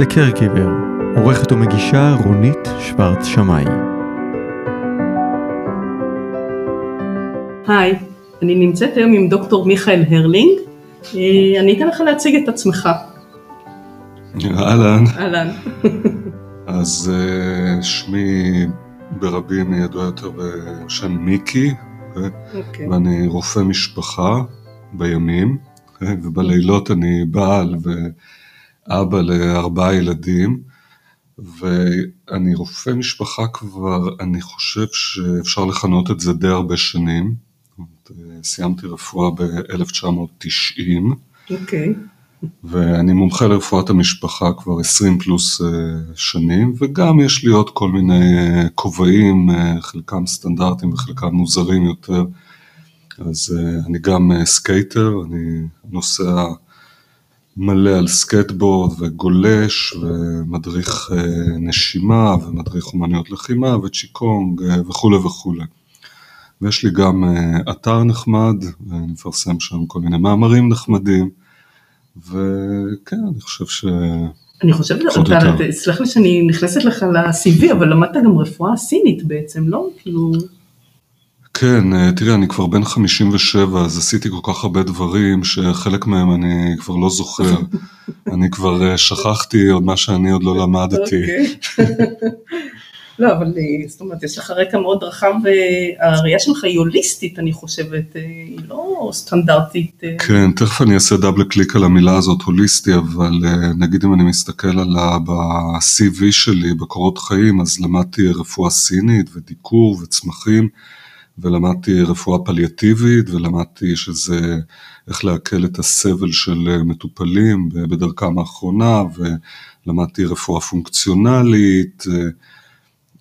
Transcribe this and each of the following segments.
The Caregiver, עורכת ומגישה רונית שוורץ שמאי. היי, אני נמצאת היום עם דוקטור מיכאל הרלינג. אה, אני אתן לך להציג את עצמך. אהלן, אהלן. אז אה, שמי ברבים ידוע יותר בשם מיקי, אה, אוקיי. ואני רופא משפחה בימים, ובלילות אני בעל ואבא לארבעה ילדים, ואני רופא משפחה כבר, אני חושב שאפשר לכנות את זה די הרבה שנים. סיימתי רפואה ב-1990. אוקיי. ואני מומחה לרפואת המשפחה כבר 20 פלוס אה, שנים, וגם יש לי עוד כל מיני אה, כובעים, אה, חלקם סטנדרטיים וחלקם מוזרים יותר. אז אני גם skater, אני נוסע מלא על סקייטבורד וגולש ומדריך נשימה ומדריך אומנויות לחימה וצ'יקונג וכולי וכולי. ויש לי גם אתר נחמד, ואני מפרסם שם כל מיני מאמרים נחמדים. וכן, אני חושב ש... אני חושבת, סלח לי שאני נכנסת לך ל-CV, אבל למדת גם רפואה סינית בעצם, לא? כאילו... כן, אה, תראי, אני כבר בן 57, אז עשיתי כל כך הרבה דברים, שחלק מהם אני כבר לא זוכר. אני כבר אה, שכחתי עוד מה שאני עוד לא למדתי. אוקיי. לא, אבל אה, זאת אומרת, יש לך רקע מאוד רחב, והראייה שלך היא הוליסטית, אני חושבת, היא לא סטנדרטית. כן, תכף אני אעשה דאבל קליק על המילה הזאת, הוליסטי, אבל נגיד אם אני מסתכל על ה... ב-CV שלי, בקורות חיים, אז למדתי רפואה סינית ודיקור וצמחים, ולמדתי רפואה פליאטיבית, ולמדתי שזה איך להקל את הסבל של אה, מטופלים בדרכם האחרונה, ולמדתי רפואה פונקציונלית, אה,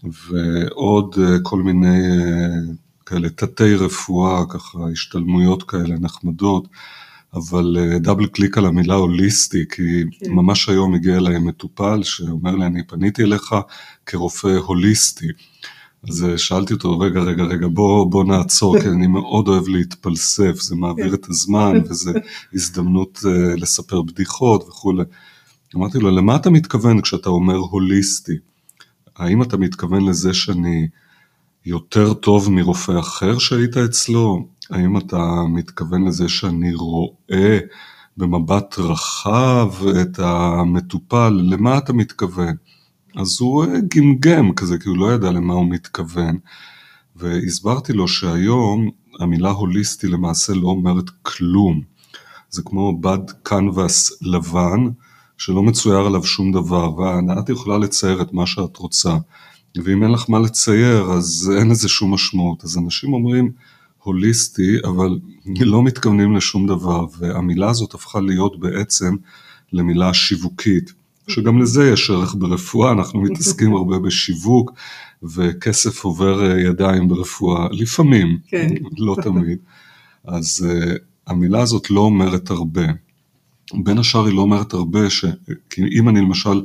ועוד אה, כל מיני אה, כאלה תתי רפואה, ככה השתלמויות כאלה נחמדות, אבל אה, דאבל קליק על המילה הוליסטי, כי כן. ממש היום הגיע אליי מטופל שאומר לי, אני פניתי אליך כרופא הוליסטי. אז שאלתי אותו, רגע, רגע, רגע, בוא, בוא נעצור, כי אני מאוד אוהב להתפלסף, זה מעביר את הזמן, וזה הזדמנות אה, לספר בדיחות וכולי. אמרתי לו, למה אתה מתכוון כשאתה אומר הוליסטי? האם אתה מתכוון לזה שאני יותר טוב מרופא אחר שהיית אצלו? האם אתה מתכוון לזה שאני רואה במבט רחב את המטופל? למה אתה מתכוון? אז הוא גמגם כזה, כי הוא לא ידע למה הוא מתכוון. והסברתי לו שהיום המילה הוליסטי למעשה לא אומרת כלום. זה כמו בד קנבס לבן, שלא מצויר עליו שום דבר, ואת יכולה לצייר את מה שאת רוצה. ואם אין לך מה לצייר, אז אין לזה שום משמעות. אז אנשים אומרים הוליסטי, אבל לא מתכוונים לשום דבר, והמילה הזאת הפכה להיות בעצם למילה שיווקית, שגם לזה יש ערך ברפואה, אנחנו מתעסקים הרבה בשיווק, וכסף עובר אה, ידיים ברפואה, לפעמים, כן. לא תמיד. אז uh, המילה הזאת לא אומרת הרבה. בין השאר היא לא אומרת הרבה, ש... כי אם אני למשל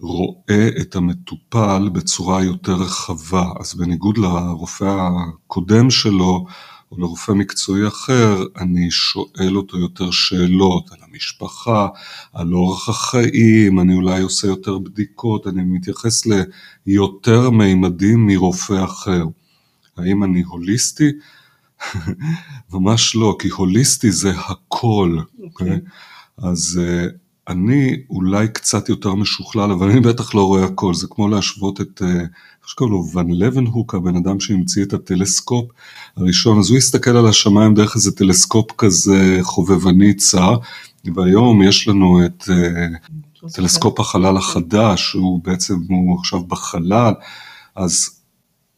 רואה את המטופל בצורה יותר רחבה, אז בניגוד לרופא הקודם שלו, או לרופא מקצועי אחר, אני שואל אותו יותר שאלות על המשפחה, על אורח החיים, אני אולי עושה יותר בדיקות, אני מתייחס ליותר מימדים מרופא אחר. האם אני הוליסטי? ממש לא, כי הוליסטי זה הכל, אוקיי? אז uh, אני אולי קצת יותר משוכלל, אבל אני בטח לא רואה הכל, זה כמו להשוות את, אה, איך שקוראים לו, ון לבנהוק, הבן אדם שהמציא את הטלסקופ הראשון, אז הוא הסתכל על השמיים דרך איזה טלסקופ כזה חובבני צר, והיום יש לנו את לא טלסקופ החלל החדש, שהוא בעצם, הוא עכשיו בחלל, אז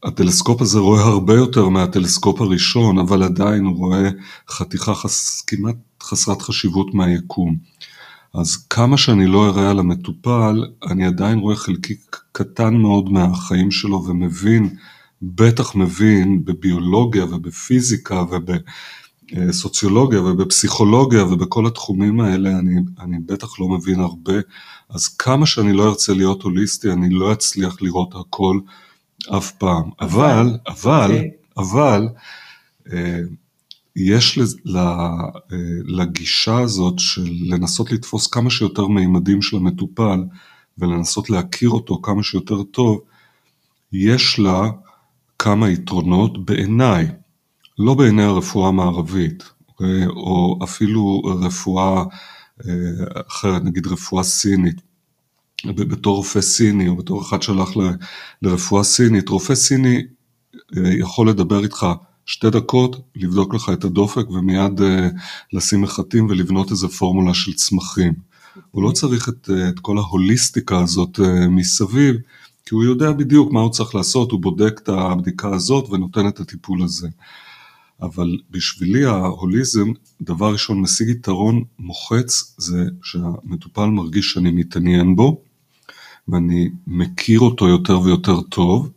הטלסקופ הזה רואה הרבה יותר מהטלסקופ הראשון, אבל עדיין הוא רואה חתיכה חס... כמעט חסרת חשיבות מהיקום. אז כמה שאני לא אראה על המטופל, אני עדיין רואה חלקיק קטן מאוד מהחיים שלו ומבין, בטח מבין בביולוגיה ובפיזיקה ובסוציולוגיה ובפסיכולוגיה ובכל התחומים האלה, אני, אני בטח לא מבין הרבה. אז כמה שאני לא ארצה להיות הוליסטי, אני לא אצליח לראות הכל אף פעם. אבל, אבל, אוקיי. אבל, אה, יש אה, לגישה הזאת של לנסות לתפוס כמה שיותר מימדים של המטופל, ולנסות להכיר אותו כמה שיותר טוב, יש לה כמה יתרונות בעיניי, לא בעיני הרפואה המערבית, אוקיי? או אפילו רפואה אה, אחרת, נגיד רפואה סינית. בתור רופא סיני או בתור אחד שהלך לרפואה סינית, רופא סיני אה, יכול לדבר איתך שתי דקות, לבדוק לך את הדופק ומיד אה, לשים מחטים ולבנות איזה פורמולה של צמחים. הוא לא צריך את, אה, את כל ההוליסטיקה הזאת מסביב, כי הוא יודע בדיוק מה הוא צריך לעשות, הוא בודק את הבדיקה הזאת ונותן את הטיפול הזה. אבל בשבילי ההוליזם, דבר ראשון משיג יתרון מוחץ, זה שהמטופל מרגיש שאני מתעניין בו, ואני מכיר אותו יותר ויותר טוב,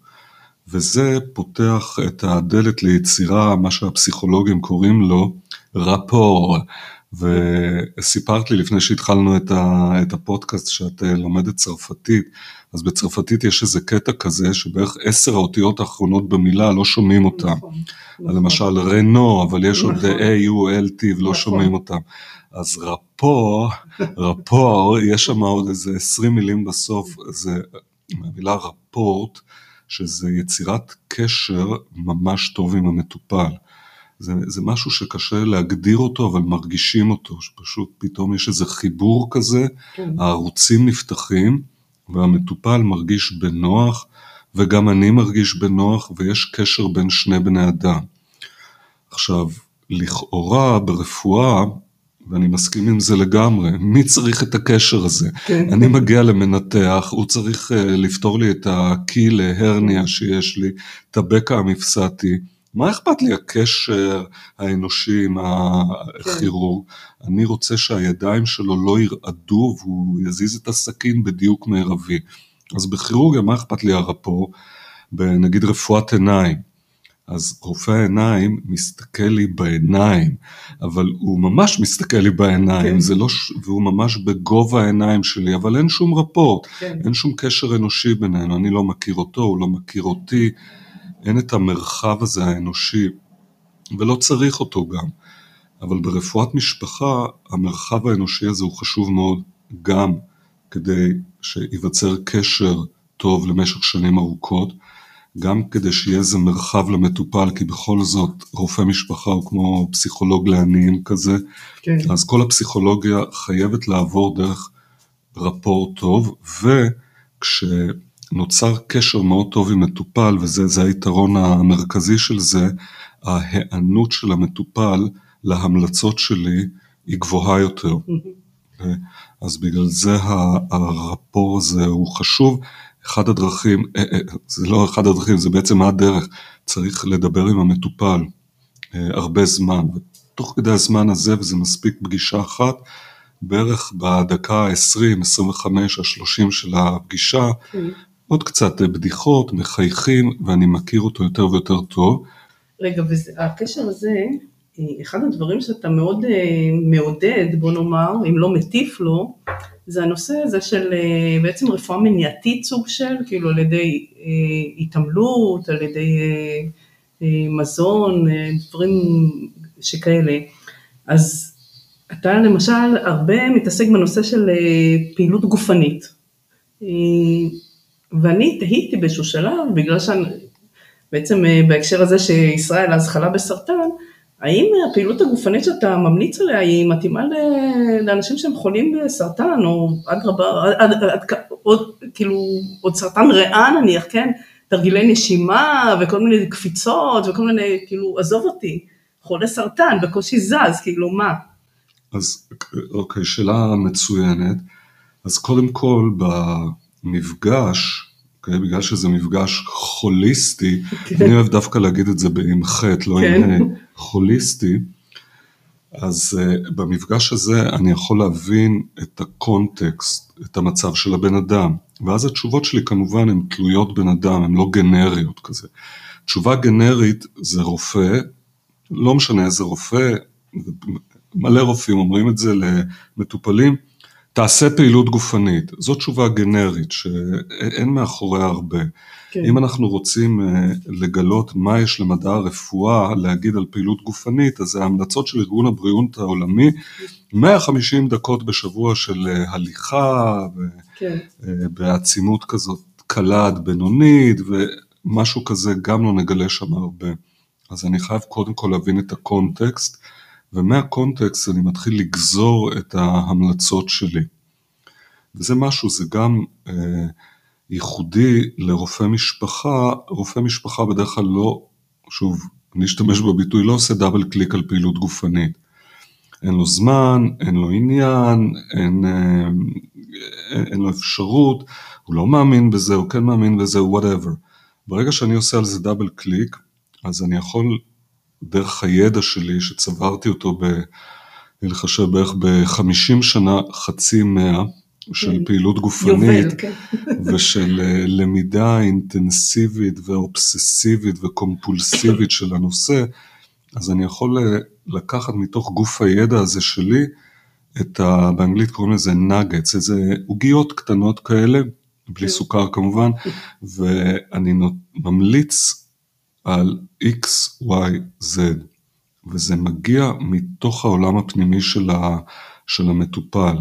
וזה פותח את הדלת ליצירה, מה שהפסיכולוגים קוראים לו רפור. וסיפרת לי לפני שהתחלנו את, ה, את הפודקאסט שאת אה, לומדת צרפתית, אז בצרפתית יש איזה קטע כזה שבערך עשר האותיות האחרונות במילה לא שומעים אותם. נכון, נכון. למשל רנו, אבל יש נכון. עוד A-U-L-T ולא נכון. שומעים אותם. אז רפור, רפור, יש שם עוד איזה עשרים מילים בסוף, זה מהמילה רפורט, שזה יצירת קשר ממש טוב עם המטופל. זה, זה משהו שקשה להגדיר אותו, אבל מרגישים אותו, שפשוט פתאום יש איזה חיבור כזה, כן. הערוצים נפתחים, והמטופל מרגיש בנוח, וגם אני מרגיש בנוח, ויש קשר בין שני בני אדם. עכשיו, לכאורה ברפואה, ואני מסכים עם זה לגמרי, מי צריך את הקשר הזה? כן. אני מגיע למנתח, הוא צריך uh, לפתור לי את הקי להרניה שיש לי, את הבקע המפסעתי. מה אכפת לי הקשר האנושי עם הכירורג? כן. אני רוצה שהידיים שלו לא ירעדו והוא יזיז את הסכין בדיוק מרבי. אז בכירורגיה מה אכפת לי הרפו? בנגיד רפואת עיניים. אז רופא העיניים מסתכל לי בעיניים, אבל הוא ממש מסתכל לי בעיניים, כן. זה לא, והוא ממש בגובה העיניים שלי, אבל אין שום רפורט, כן. אין שום קשר אנושי בינינו, אני לא מכיר אותו, הוא לא מכיר אותי, אין את המרחב הזה האנושי, ולא צריך אותו גם. אבל ברפואת משפחה, המרחב האנושי הזה הוא חשוב מאוד גם כדי שייווצר קשר טוב למשך שנים ארוכות, גם כדי שיהיה איזה מרחב למטופל, כי בכל זאת רופא משפחה הוא כמו פסיכולוג לעניים כזה, כן. אז כל הפסיכולוגיה חייבת לעבור דרך רפור טוב, וכשנוצר קשר מאוד טוב עם מטופל, וזה היתרון המרכזי של זה, ההיענות של המטופל להמלצות שלי היא גבוהה יותר. אז בגלל זה הרפור הזה הוא חשוב. אחד הדרכים, אה, אה, זה לא אחד הדרכים, זה בעצם הדרך, צריך לדבר עם המטופל אה, הרבה זמן, ותוך כדי הזמן הזה, וזה מספיק פגישה אחת, בערך בדקה ה-20, 25, ה-30 של הפגישה, mm. עוד קצת בדיחות, מחייכים, ואני מכיר אותו יותר ויותר טוב. רגע, והקשר הזה, אחד הדברים שאתה מאוד מעודד, בוא נאמר, אם לא מטיף לו, זה הנושא הזה של אה, בעצם רפואה מניעתית סוג של, כאילו על ידי אה, התעמלות, על ידי אה, מזון, דברים שכאלה. אז אתה למשל הרבה מתעסק בנושא של פעילות גופנית. ואני תהיתי באיזשהו שלב, בגלל שבעצם בהקשר הזה שישראל אז חלה בסרטן, האם הפעילות הגופנית שאתה ממליץ עליה היא מתאימה לאנשים שהם חולים בסרטן, או אדרבה, עוד, כאילו, עוד סרטן ריאה נניח, כן? תרגילי נשימה וכל מיני קפיצות וכל מיני, כאילו, עזוב אותי, חולה סרטן, בקושי זז, כאילו, מה? אז אוקיי, שאלה מצוינת. אז קודם כל, במפגש, אוקיי, בגלל שזה מפגש הוליסטי, כן. אני אוהב דווקא להגיד את זה עם חטא, לא כן. עם הוליסטי, אז uh, במפגש הזה אני יכול להבין את הקונטקסט, את המצב של הבן אדם, ואז התשובות שלי כמובן הן תלויות בן אדם, הן לא גנריות כזה. תשובה גנרית זה רופא, לא משנה איזה רופא, מלא רופאים אומרים את זה למטופלים, תעשה פעילות גופנית, זו תשובה גנרית שאין מאחוריה הרבה. כן. אם אנחנו רוצים אה, לגלות מה יש למדע הרפואה להגיד על פעילות גופנית, אז ההמלצות של ארגון הבריאות העולמי, 150 דקות בשבוע של אה, הליכה, כן. אה, בעצימות כזאת קלה עד בינונית, ומשהו כזה גם לא נגלה שם הרבה. אז אני חייב קודם כל להבין את הקונטקסט, ומהקונטקסט אני מתחיל לגזור את ההמלצות שלי. וזה משהו, זה גם אה, ייחודי לרופא משפחה, רופא משפחה בדרך כלל לא, שוב, אני אשתמש בביטוי, לא עושה double click על פעילות גופנית. אין לו זמן, אין לו עניין, אין, אה, אין, אין לו אפשרות, הוא לא מאמין בזה, הוא כן מאמין בזה, whatever. ברגע שאני עושה על זה דאבל קליק, אז אני יכול, דרך הידע שלי, שצברתי אותו ב... אני חושב בערך ב-50 שנה, חצי מאה, של כן. פעילות גופנית, יובל, כן. ושל אה, למידה אינטנסיבית ואובססיבית וקומפולסיבית של הנושא, אז אני יכול אה, לקחת מתוך גוף הידע הזה שלי, את ה... באנגלית קוראים לזה נאגץ, איזה עוגיות קטנות כאלה, בלי כן. סוכר כמובן, ואני נות- ממליץ על X, Y, Z, וזה מגיע מתוך העולם הפנימי של, ה... של המטופל,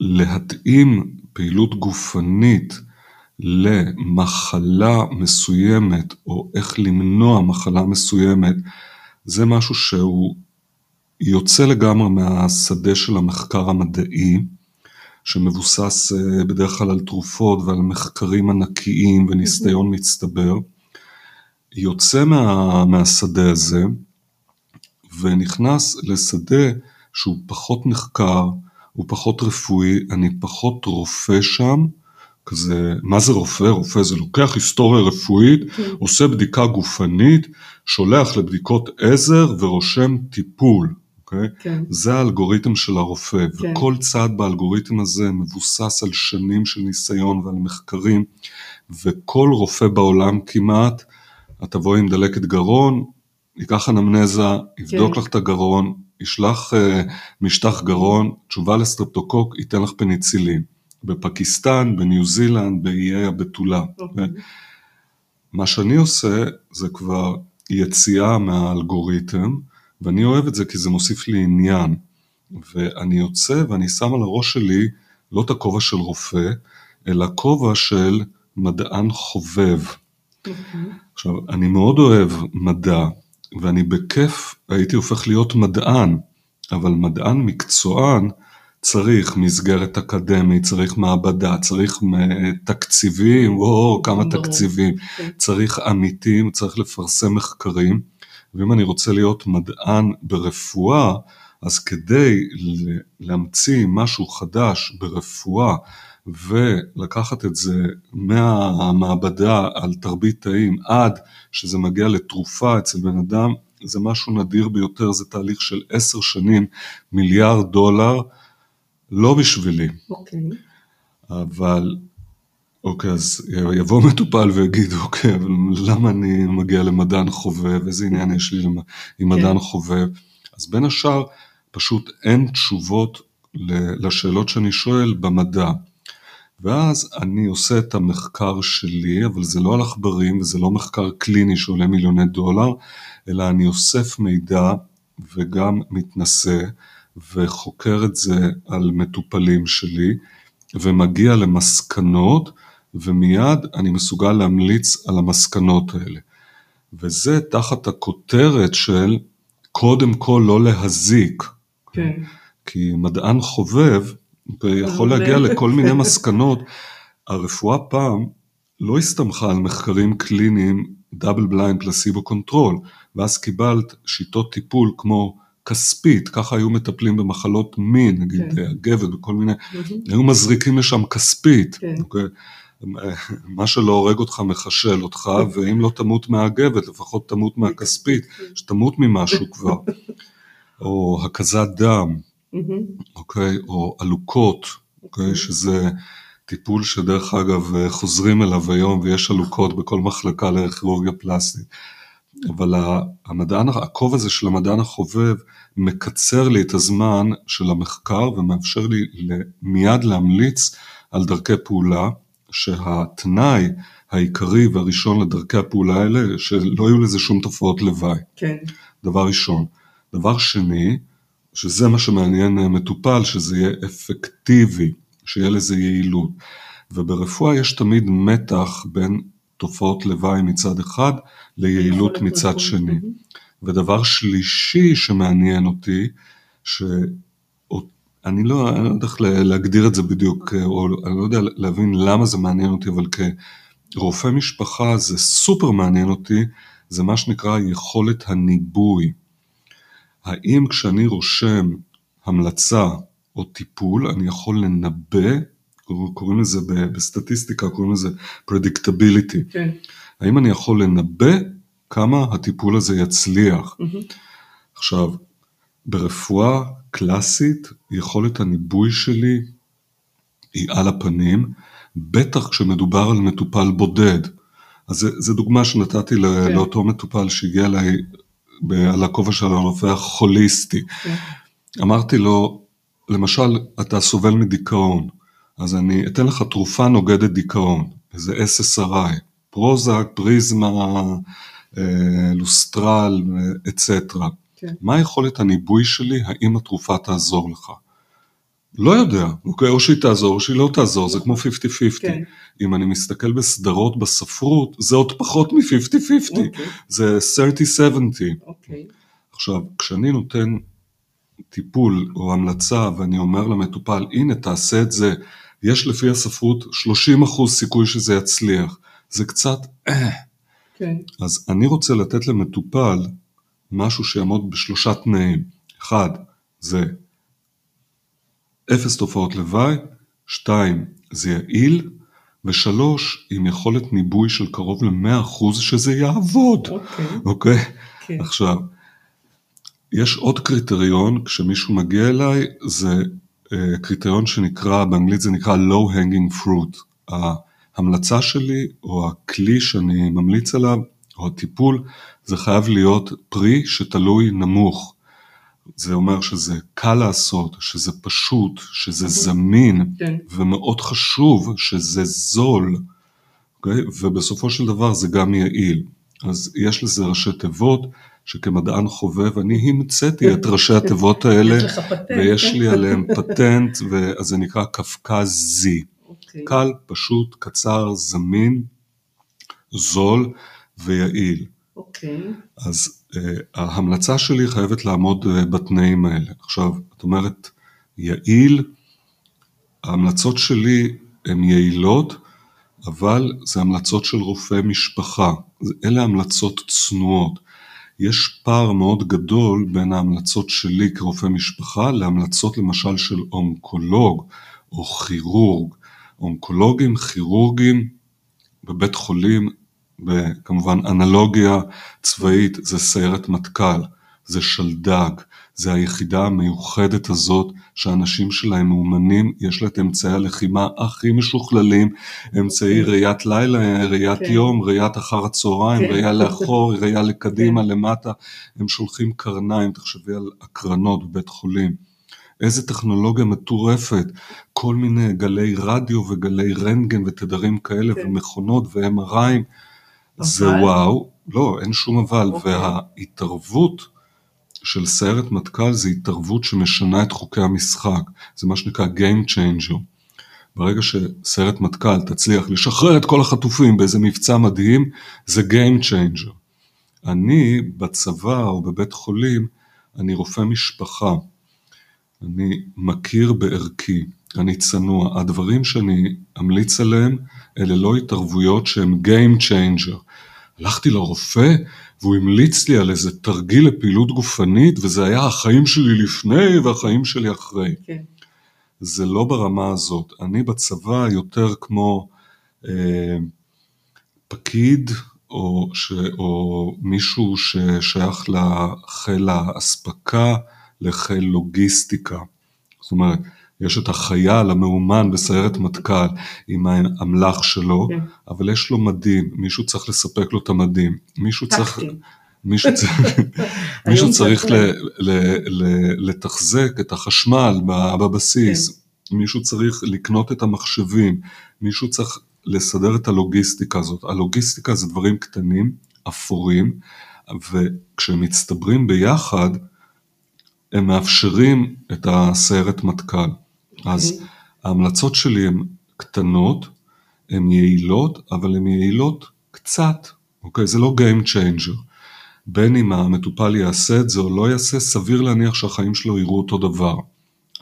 ולהתאים פעילות גופנית למחלה מסוימת, או איך למנוע מחלה מסוימת, זה משהו שהוא יוצא לגמרי מהשדה של המחקר המדעי, שמבוסס אה, בדרך כלל על תרופות ועל מחקרים ענקיים וניסיון מצטבר, יוצא מה, מהשדה הזה ונכנס לשדה שהוא פחות נחקר, הוא פחות רפואי, אני פחות רופא שם, כזה, מה זה רופא? רופא זה לוקח היסטוריה רפואית, כן. עושה בדיקה גופנית, שולח לבדיקות עזר ורושם טיפול, אוקיי? כן. זה האלגוריתם של הרופא, כן. וכל צעד באלגוריתם הזה מבוסס על שנים של ניסיון ועל מחקרים, וכל רופא בעולם כמעט, את תבואי עם דלקת גרון, ייקח אנמנזה, יבדוק כן. לך את הגרון, ישלח uh, משטח גרון, תשובה לסטרפטוקוק, ייתן לך פניצילין. בפקיסטן, בניו זילנד, באיי הבתולה. אוקיי. מה שאני עושה זה כבר יציאה מהאלגוריתם, ואני אוהב את זה כי זה מוסיף לי עניין. ואני יוצא ואני שם על הראש שלי לא את הכובע של רופא, אלא כובע של מדען חובב. עכשיו, אני מאוד אוהב מדע, ואני בכיף הייתי הופך להיות מדען, אבל מדען מקצוען צריך מסגרת אקדמית, צריך מעבדה, צריך תקציבים, או כמה ברור. תקציבים, כן. צריך עמיתים, צריך לפרסם מחקרים, ואם אני רוצה להיות מדען ברפואה, אז כדי להמציא משהו חדש ברפואה ולקחת את זה מהמעבדה על תרבית תאים עד שזה מגיע לתרופה אצל בן אדם, זה משהו נדיר ביותר, זה תהליך של עשר שנים, מיליארד דולר, לא בשבילי, אוקיי. אבל אוקיי, אז יבוא מטופל ויגיד, אוקיי, אבל למה אני מגיע למדען חובב, איזה עניין יש לי עם כן. מדען חובב? אז בין השאר, פשוט אין תשובות לשאלות שאני שואל במדע. ואז אני עושה את המחקר שלי, אבל זה לא על עכברים וזה לא מחקר קליני שעולה מיליוני דולר, אלא אני אוסף מידע וגם מתנסה וחוקר את זה על מטופלים שלי, ומגיע למסקנות, ומיד אני מסוגל להמליץ על המסקנות האלה. וזה תחת הכותרת של קודם כל לא להזיק, כן. כי מדען חובב יכול אבל- להגיע לכל מיני מסקנות. הרפואה פעם לא הסתמכה על מחקרים קליניים double blind placebo control, ואז קיבלת שיטות טיפול כמו כספית, ככה היו מטפלים במחלות מין, נגיד כן. העגבת וכל מיני. היו מזריקים לשם כספית. כן. אוקיי? מה שלא הורג אותך מחשל אותך, ואם לא תמות מהעגבת, לפחות תמות מהכספית, שתמות ממשהו כבר. או הקזת דם. אוקיי? או עלוקות, אוקיי? שזה טיפול שדרך אגב חוזרים אליו היום ויש עלוקות בכל מחלקה לכירורגיה פלסטית. אבל המדען, הקוב הזה של המדען החובב מקצר לי את הזמן של המחקר ומאפשר לי מיד להמליץ על דרכי פעולה, שהתנאי העיקרי והראשון לדרכי הפעולה האלה, שלא יהיו לזה שום תופעות לוואי. כן. דבר ראשון. דבר שני, שזה מה שמעניין מטופל, שזה יהיה אפקטיבי, שיהיה לזה יעילות. וברפואה יש תמיד מתח בין תופעות לוואי מצד אחד ליעילות מצד שני. ודבר שלישי שמעניין אותי, שאני לא, אני לא יודע איך להגדיר את זה בדיוק, או אני לא יודע להבין למה זה מעניין אותי, אבל כרופא משפחה זה סופר מעניין אותי, זה מה שנקרא יכולת הניבוי. האם כשאני רושם המלצה או טיפול, אני יכול לנבא, קוראים לזה בסטטיסטיקה, קוראים לזה predictability. כן. האם אני יכול לנבא כמה הטיפול הזה יצליח? Mm-hmm. עכשיו, ברפואה קלאסית, יכולת הניבוי שלי היא על הפנים, בטח כשמדובר על מטופל בודד. אז זו דוגמה שנתתי כן. לאותו מטופל שהגיע אליי על הכובע של הרופא החוליסטי. כן. אמרתי לו, למשל, אתה סובל מדיכאון, אז אני אתן לך תרופה נוגדת דיכאון, איזה SSRI, פרוזק, פריזמה, אה, לוסטרל, אצטרה. כן. מה יכולת הניבוי שלי, האם התרופה תעזור לך? לא יודע, אוקיי, או שהיא תעזור או שהיא לא תעזור, זה כמו 50-50. כן. אם אני מסתכל בסדרות בספרות, זה עוד פחות מ-50-50, אוקיי. זה 30-70. אוקיי. עכשיו, כשאני נותן טיפול או המלצה ואני אומר למטופל, הנה תעשה את זה, יש לפי הספרות 30% סיכוי שזה יצליח, זה קצת אה. כן. אז אני רוצה לתת למטופל משהו שיעמוד בשלושה תנאים. אחד, זה אפס תופעות לוואי, שתיים, זה יעיל, ושלוש, עם יכולת ניבוי של קרוב ל-100% שזה יעבוד, אוקיי. אוקיי? כן. עכשיו, יש עוד קריטריון, כשמישהו מגיע אליי, זה אה, קריטריון שנקרא, באנגלית זה נקרא low hanging fruit. ההמלצה שלי, או הכלי שאני ממליץ עליו, או הטיפול, זה חייב להיות פרי שתלוי נמוך. זה אומר שזה קל לעשות, שזה פשוט, שזה זמין, כן. ומאוד חשוב שזה זול, okay? אוקיי? ובסופו של דבר זה גם יעיל. אז יש לזה ראשי תיבות, שכמדען חובב אני המצאתי את ראשי התיבות האלה, פטנט. ויש לי עליהם פטנט, אז זה נקרא קווקז Z. אוקיי. קל, פשוט, קצר, זמין, זול ויעיל. אוקיי. אז uh, ההמלצה שלי חייבת לעמוד uh, בתנאים האלה. עכשיו, את אומרת, יעיל, ההמלצות שלי הן יעילות, אבל זה המלצות של רופא משפחה. אלה המלצות צנועות. יש פער מאוד גדול בין ההמלצות שלי כרופא משפחה להמלצות למשל של אונקולוג או כירורג. אונקולוגים, כירורגים בבית חולים וכמובן אנלוגיה צבאית זה סיירת מטכ"ל, זה שלדג, זה היחידה המיוחדת הזאת שהאנשים שלהם מאומנים, יש לה את אמצעי הלחימה הכי משוכללים, אמצעי אוקיי. ראיית לילה, ראיית כן. יום, ראיית אחר הצהריים, כן. ראייה לאחור, ראייה לקדימה, כן. למטה, הם שולחים קרניים, תחשבי על הקרנות בבית חולים. איזה טכנולוגיה מטורפת, כל מיני גלי רדיו וגלי רנטגן ותדרים כאלה כן. ומכונות ו-MRI, זה? וואו, לא, אין שום אבל, אוקיי. וההתערבות של סיירת מטכ"ל זה התערבות שמשנה את חוקי המשחק, זה מה שנקרא Game Changer. ברגע שסיירת מטכ"ל תצליח לשחרר את כל החטופים באיזה מבצע מדהים, זה Game Changer. אני בצבא או בבית חולים, אני רופא משפחה, אני מכיר בערכי, אני צנוע, הדברים שאני אמליץ עליהם אלה לא התערבויות שהן Game Changer. הלכתי לרופא והוא המליץ לי על איזה תרגיל לפעילות גופנית וזה היה החיים שלי לפני והחיים שלי אחרי. כן. זה לא ברמה הזאת. אני בצבא יותר כמו אה, פקיד או, ש, או מישהו ששייך לחיל האספקה, לחיל לוגיסטיקה. זאת אומרת, יש את החייל המאומן בסיירת מטכ"ל עם האמל"ח שלו, כן. אבל יש לו מדים, מישהו צריך לספק לו את המדים. מישהו צריך... טקטים. מישהו צריך, מישהו צריך ל, ל, ל, לתחזק את החשמל בבסיס, כן. מישהו צריך לקנות את המחשבים, מישהו צריך לסדר את הלוגיסטיקה הזאת. הלוגיסטיקה זה דברים קטנים, אפורים, וכשהם מצטברים ביחד, הם מאפשרים את הסיירת מטכ"ל. אז. ההמלצות שלי הן קטנות, הן יעילות, אבל הן יעילות קצת, אוקיי? זה לא Game Changer. בין אם המטופל יעשה את זה או לא יעשה, סביר להניח שהחיים שלו יראו אותו דבר.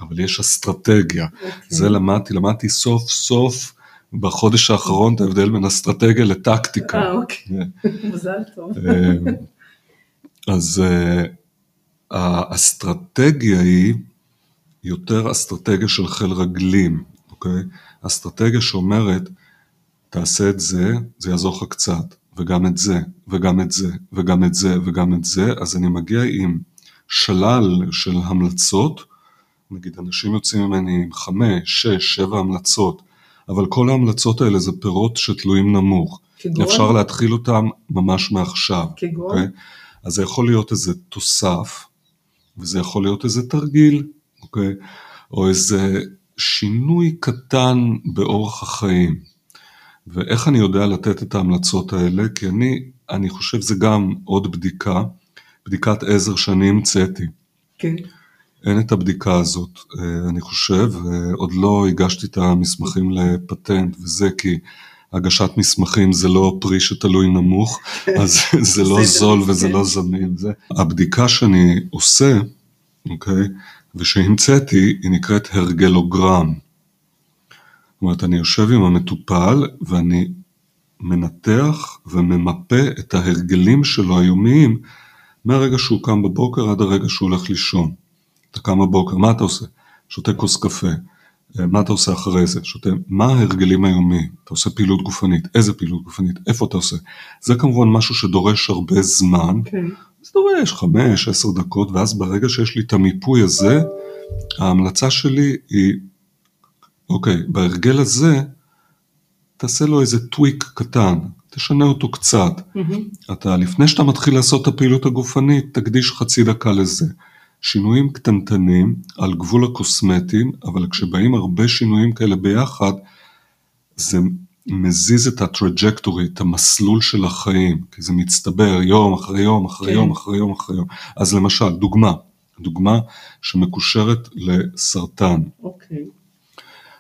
אבל יש אסטרטגיה. Okay. אוקיי. זה למדתי, למדתי סוף סוף בחודש האחרון את ההבדל בין אסטרטגיה לטקטיקה. אה, אוקיי. כן. מזל טוב. אה, אז אה, האסטרטגיה היא יותר אסטרטגיה של חיל רגלים, אוקיי? אסטרטגיה שאומרת, תעשה את זה, זה יעזור לך קצת, וגם את זה, וגם את זה, וגם את זה, וגם את זה, אז אני מגיע עם שלל של המלצות, נגיד אנשים יוצאים ממני עם חמש, שש, שבע המלצות, אבל כל ההמלצות האלה זה פירות שתלויים נמוך. כגון? אפשר להתחיל אותם ממש מעכשיו. כגון? Okay? אוקיי? אז זה יכול להיות איזה תוסף, וזה יכול להיות איזה תרגיל, אוקיי? Okay? או איזה שינוי קטן באורח החיים. ואיך אני יודע לתת את ההמלצות האלה? כי אני, אני חושב זה גם עוד בדיקה, בדיקת עזר שאני המצאתי. כן. אין את הבדיקה הזאת, אה, אני חושב, עוד לא הגשתי את המסמכים לפטנט וזה כי הגשת מסמכים זה לא פרי שתלוי נמוך, אז זה לא זול וזה לא זמין. זה. הבדיקה שאני עושה, אוקיי, ושהמצאתי, היא נקראת הרגלוגרם. זאת אומרת, אני יושב עם המטופל ואני מנתח וממפה את ההרגלים שלו היומיים מהרגע שהוא קם בבוקר עד הרגע שהוא הולך לישון. אתה קם בבוקר, מה אתה עושה? שותה כוס קפה. אה, מה אתה עושה אחרי זה? שותה, מה ההרגלים היומיים? אתה עושה פעילות גופנית, איזה פעילות גופנית, איפה אתה עושה? זה כמובן משהו שדורש הרבה זמן, okay. זה דורש חמש, עשר דקות, ואז ברגע שיש לי את המיפוי הזה, ההמלצה שלי היא, אוקיי, בהרגל הזה, תעשה לו איזה tweak קטן, תשנה אותו קצת. Mm-hmm. אתה, לפני שאתה מתחיל לעשות את הפעילות הגופנית, תקדיש חצי דקה לזה. שינויים קטנטנים על גבול הקוסמטיים, אבל כשבאים הרבה שינויים כאלה ביחד, זה מזיז את ה trajectory, את המסלול של החיים, כי זה מצטבר יום אחרי יום אחרי, כן. יום אחרי יום אחרי יום. אז למשל, דוגמה, דוגמה שמקושרת לסרטן. אוקיי.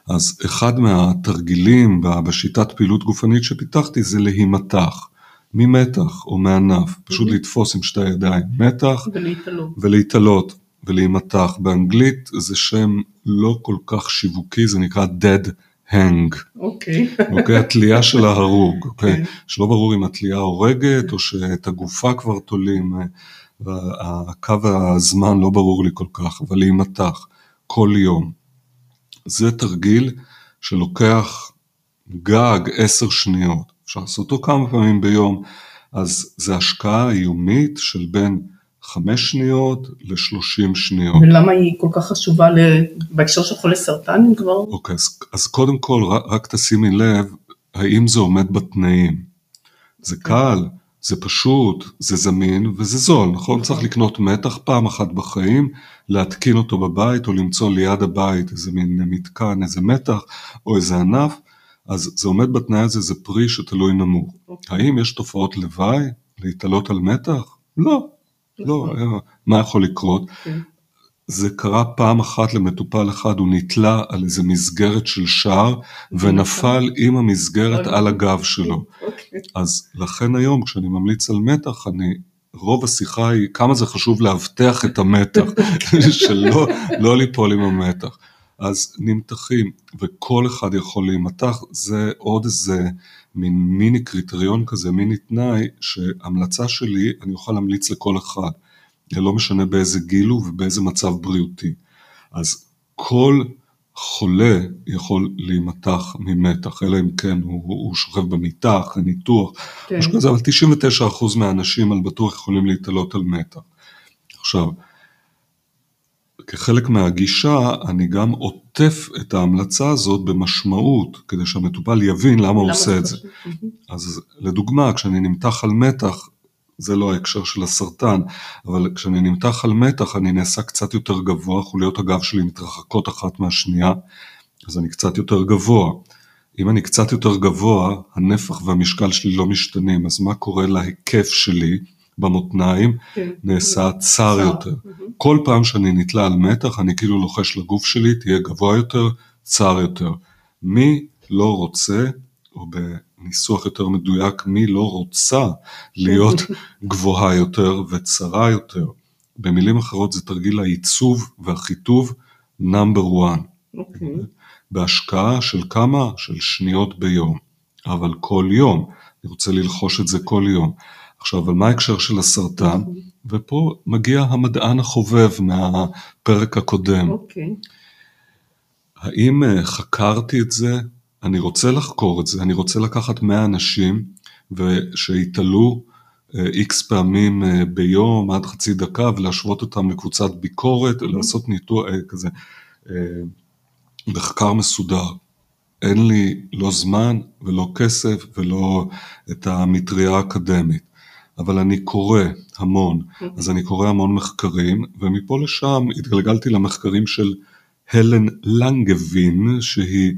אז אחד מהתרגילים בשיטת פעילות גופנית שפיתחתי זה להימתח. ממתח או מענף, פשוט mm-hmm. לתפוס עם שתי הידיים, מתח ולהתעלות. ולהתעלות ולהימתח. באנגלית זה שם לא כל כך שיווקי, זה נקרא dead hang. אוקיי. אוקיי, התלייה של ההרוג, אוקיי? Okay. כן. שלא ברור אם התלייה הורגת או שאת הגופה כבר תולים, הקו הזמן לא ברור לי כל כך, אבל להימתח כל יום. זה תרגיל שלוקח גג עשר שניות. אפשר לעשות אותו כמה פעמים ביום, אז זה השקעה איומית של בין חמש שניות לשלושים שניות. ולמה היא כל כך חשובה בהקשר של חולי סרטן כבר? אוקיק, אז, אז קודם כל רק, תשימי לב, האם זה עומד בתנאים. זה כן. קל, זה פשוט, זה זמין וזה זול, נכון? נכון? צריך לקנות מתח פעם אחת בחיים, להתקין אותו בבית או למצוא ליד הבית איזה מין מתקן, איזה מתח או איזה ענף. אז זה עומד בתנאי הזה, זה פרי שתלוי נמוך. Okay. אוקיי. האם יש תופעות לוואי להתעלות על מתח? לא, לא, נכון. אה, מה יכול לקרות? כן. זה קרה פעם אחת למטופל אחד, הוא נתלה על איזה מסגרת של שער ונפל עם המסגרת על הגב שלו. אוקיי. אז לכן היום כשאני ממליץ על מתח, אני, רוב השיחה היא כמה זה חשוב לאבטח את המתח, שלא לא ליפול עם המתח. אז נמתחים, וכל אחד יכול להימתח, זה עוד איזה מין מיני קריטריון כזה, מיני תנאי, שהמלצה שלי, אני אוכל להמליץ לכל אחד, לא משנה באיזה גיל הוא ובאיזה מצב בריאותי. אז כל חולה יכול להימתח ממתח, אלא אם כן הוא, הוא שוכב במיטה אחרי ניתוח, כן. משהו כזה, אבל 99% מהאנשים על בטוח יכולים להתעלות על מתח. עכשיו, כחלק מהגישה, אני גם עוטף את ההמלצה הזאת במשמעות, כדי שהמטופל יבין למה הוא עושה את זה. אז לדוגמה, כשאני נמתח על מתח, זה לא ההקשר של הסרטן, אבל כשאני נמתח על מתח אני נעשה קצת יותר גבוה, חוליות הגב שלי מתרחקות אחת מהשנייה, אז אני קצת יותר גבוה. אם אני קצת יותר גבוה, הנפח והמשקל שלי לא משתנים, אז מה קורה להיקף שלי במותניים? כן. נעשה צר. יותר. כל פעם שאני נתלה על מתח, אני כאילו לוחש לגוף שלי, תהיה גבוה יותר, צר יותר. מי לא רוצה, או בניסוח יותר מדויק, מי לא רוצה להיות גבוהה יותר וצרה יותר. במילים אחרות זה תרגיל העיצוב והחיטוב נאמבר 1. אוקיי. בהשקעה של כמה? של שניות ביום. אבל כל יום. אני רוצה ללחוש את זה כל יום. עכשיו, אבל מה ההקשר של הסרטן? ופה מגיע המדען החובב מהפרק הקודם. אוקיי. האם אה, חקרתי את זה? אני רוצה לחקור את זה, אני רוצה לקחת 100 אנשים ושיתעלו איקס פעמים אה, ביום עד חצי דקה ולהשוות אותם לקבוצת ביקורת, לעשות ניתוח אה, כזה, אה, מחקר מסודר. אין לי לא זמן ולא כסף ולא את המטריה האקדמית, אבל אני קורא המון, אז אני קורא המון מחקרים, ומפה לשם התגלגלתי למחקרים של הלן לנגבין, שהיא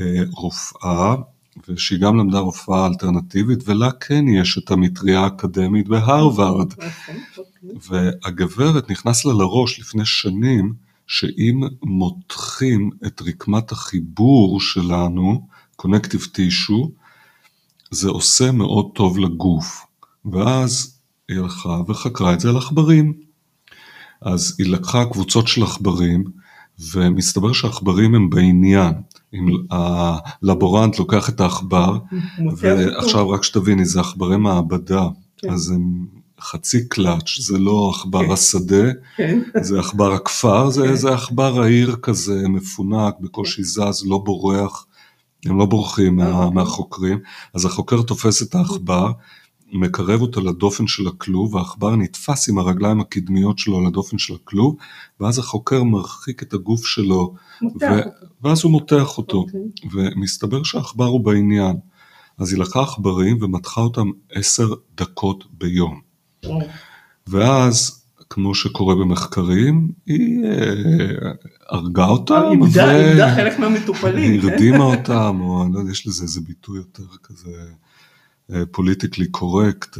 אה, רופאה, ושהיא גם למדה רופאה אלטרנטיבית, ולה כן יש את המטריה האקדמית בהרווארד. אוקיי, אוקיי. והגברת נכנס לה לראש לפני שנים, שאם מותחים את רקמת החיבור שלנו, connective tissue, זה עושה מאוד טוב לגוף. ואז היא הלכה וחקרה את זה על עכברים. אז היא לקחה קבוצות של עכברים, ומסתבר שהעכברים הם בעניין. אם הלבורנט לוקח את העכבר. ועכשיו רק שתביני, זה עכברי מעבדה, כן. אז הם חצי קלאץ', זה לא עכבר כן. השדה, כן. זה עכבר הכפר, זה, כן. זה עכבר העיר כזה, מפונק, בקושי זז, לא בורח, הם לא בורחים אה, מה, אוקיי. מהחוקרים. אז החוקר תופס את העכבר, מקרב אותו לדופן של הכלוב, והעכבר נתפס עם הרגליים הקדמיות שלו לדופן של הכלוב, ואז החוקר מרחיק את הגוף שלו, ו-. ואז הוא מותח אותו, אוקיי. ומסתבר שהעכבר הוא בעניין. אז היא לקחה עכברים ומתחה אותם עשר דקות ביום. וואו. ואז, כמו שקורה במחקרים, היא אה, הרגה אותם, איבדה איבדה חלק מהמטופלים. כן? הרדימה אותם, או אני לא יודע, יש לזה איזה ביטוי יותר כזה פוליטיקלי קורקט,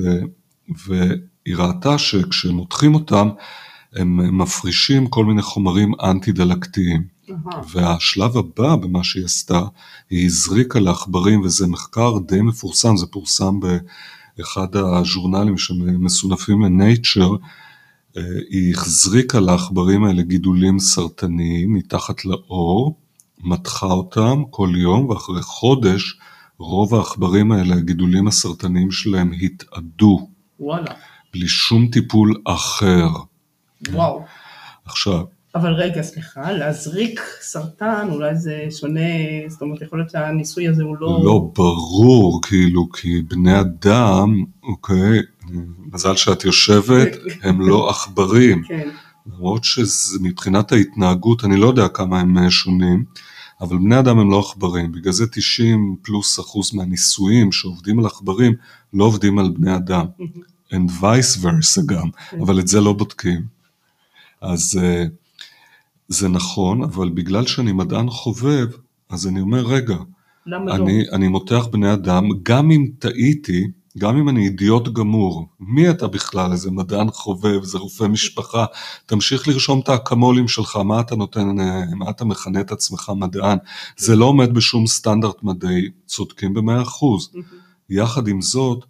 והיא ראתה שכשמותחים אותם, הם מפרישים כל מיני חומרים אנטי-דלקתיים. והשלב הבא במה שהיא עשתה, היא הזריקה לעכברים, וזה מחקר די מפורסם, זה פורסם באחד הז'ורנלים שמסונפים ל-Nature, אה, היא החזריקה לעכברים האלה גידולים סרטניים מתחת לאור, מתחה אותם כל יום, ואחרי חודש רוב העכברים האלה, הגידולים הסרטניים שלהם התאדו, וואלה. בלי שום טיפול אחר. וואו. עכשיו, אבל רגע, סליחה, להזריק סרטן, אולי זה שונה, זאת אומרת, יכול להיות שהניסוי הזה הוא לא... לא ברור, כאילו, כי בני אדם, אוקיי, מזל שאת יושבת, הם לא עכברים. כן, למרות שמבחינת ההתנהגות, אני לא יודע כמה הם אה, שונים, אבל בני אדם הם לא עכברים. בגלל זה 90 פלוס אחוז מהניסויים שעובדים על עכברים, לא עובדים על בני אדם. and vice versa גם, אבל את זה לא בודקים. אז אה, זה נכון, אבל בגלל שאני מדען חובב, אז אני אומר, רגע, לא? אני, אני מותח בני אדם, גם אם טעיתי, גם אם אני אידיוט גמור, מי אתה בכלל? איזה מדען חובב, איזה רופא משפחה, תמשיך לרשום את האקמולים שלך, מה אתה נותן, אה, מה אתה מכנה את עצמך מדען? זה לא עומד בשום סטנדרט מדעי, צודקים במאה אחוז. יחד עם זאת,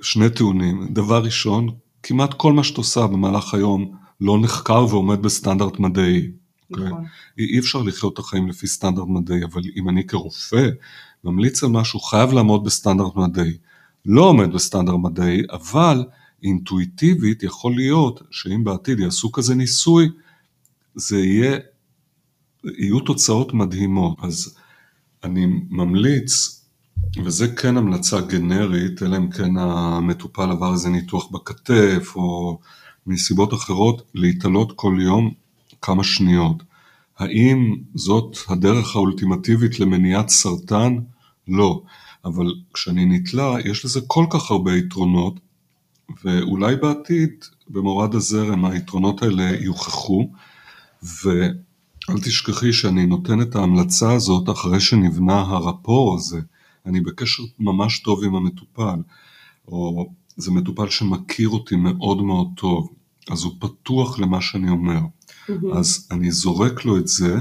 שני טיעונים. דבר ראשון, כמעט כל מה שאת עושה במהלך היום לא נחקר ועומד בסטנדרט מדעי. אוקיי? נכון. אי אי אפשר לחיות את החיים לפי סטנדרט מדעי, אבל אם אני כרופא ממליץ על משהו, חייב לעמוד בסטנדרט מדעי. לא עומד בסטנדרט מדעי, אבל אינטואיטיבית יכול להיות שאם בעתיד יעשו כזה ניסוי, זה יהיה, יהיו תוצאות מדהימות. אז אני ממליץ, וזה כן המלצה גנרית, אלא אם כן המטופל עבר איזה ניתוח בכתף, או מסיבות אחרות, להתעלות כל יום כמה שניות. האם זאת הדרך האולטימטיבית למניעת סרטן? לא. אבל כשאני נתלה, יש לזה כל כך הרבה יתרונות, ואולי בעתיד במורד הזרם היתרונות האלה יוכחו, ואל תשכחי שאני נותן את ההמלצה הזאת אחרי שנבנה הרפור הזה, אני בקשר ממש טוב עם המטופל, או זה מטופל שמכיר אותי מאוד מאוד טוב, אז הוא פתוח למה שאני אומר. אז אני זורק לו את זה,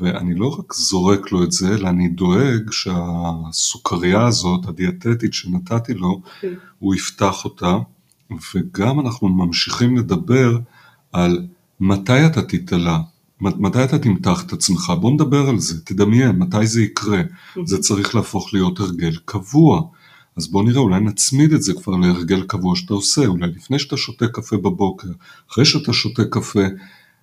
ואני לא רק זורק לו את זה, אלא אני דואג שהסוכריה הזאת, הדיאטטית שנתתי לו, כן. הוא יפתח אותה, וגם אנחנו ממשיכים לדבר על מתי אתה תתעלה, מתי אתה תמתח את עצמך, בוא נדבר על זה, תדמיין, מתי זה יקרה, זה צריך להפוך להיות הרגל קבוע. אז בוא נראה, אולי נצמיד את זה כבר להרגל קבוע שאתה עושה, אולי לפני שאתה שותה קפה בבוקר, אחרי שאתה שותה קפה,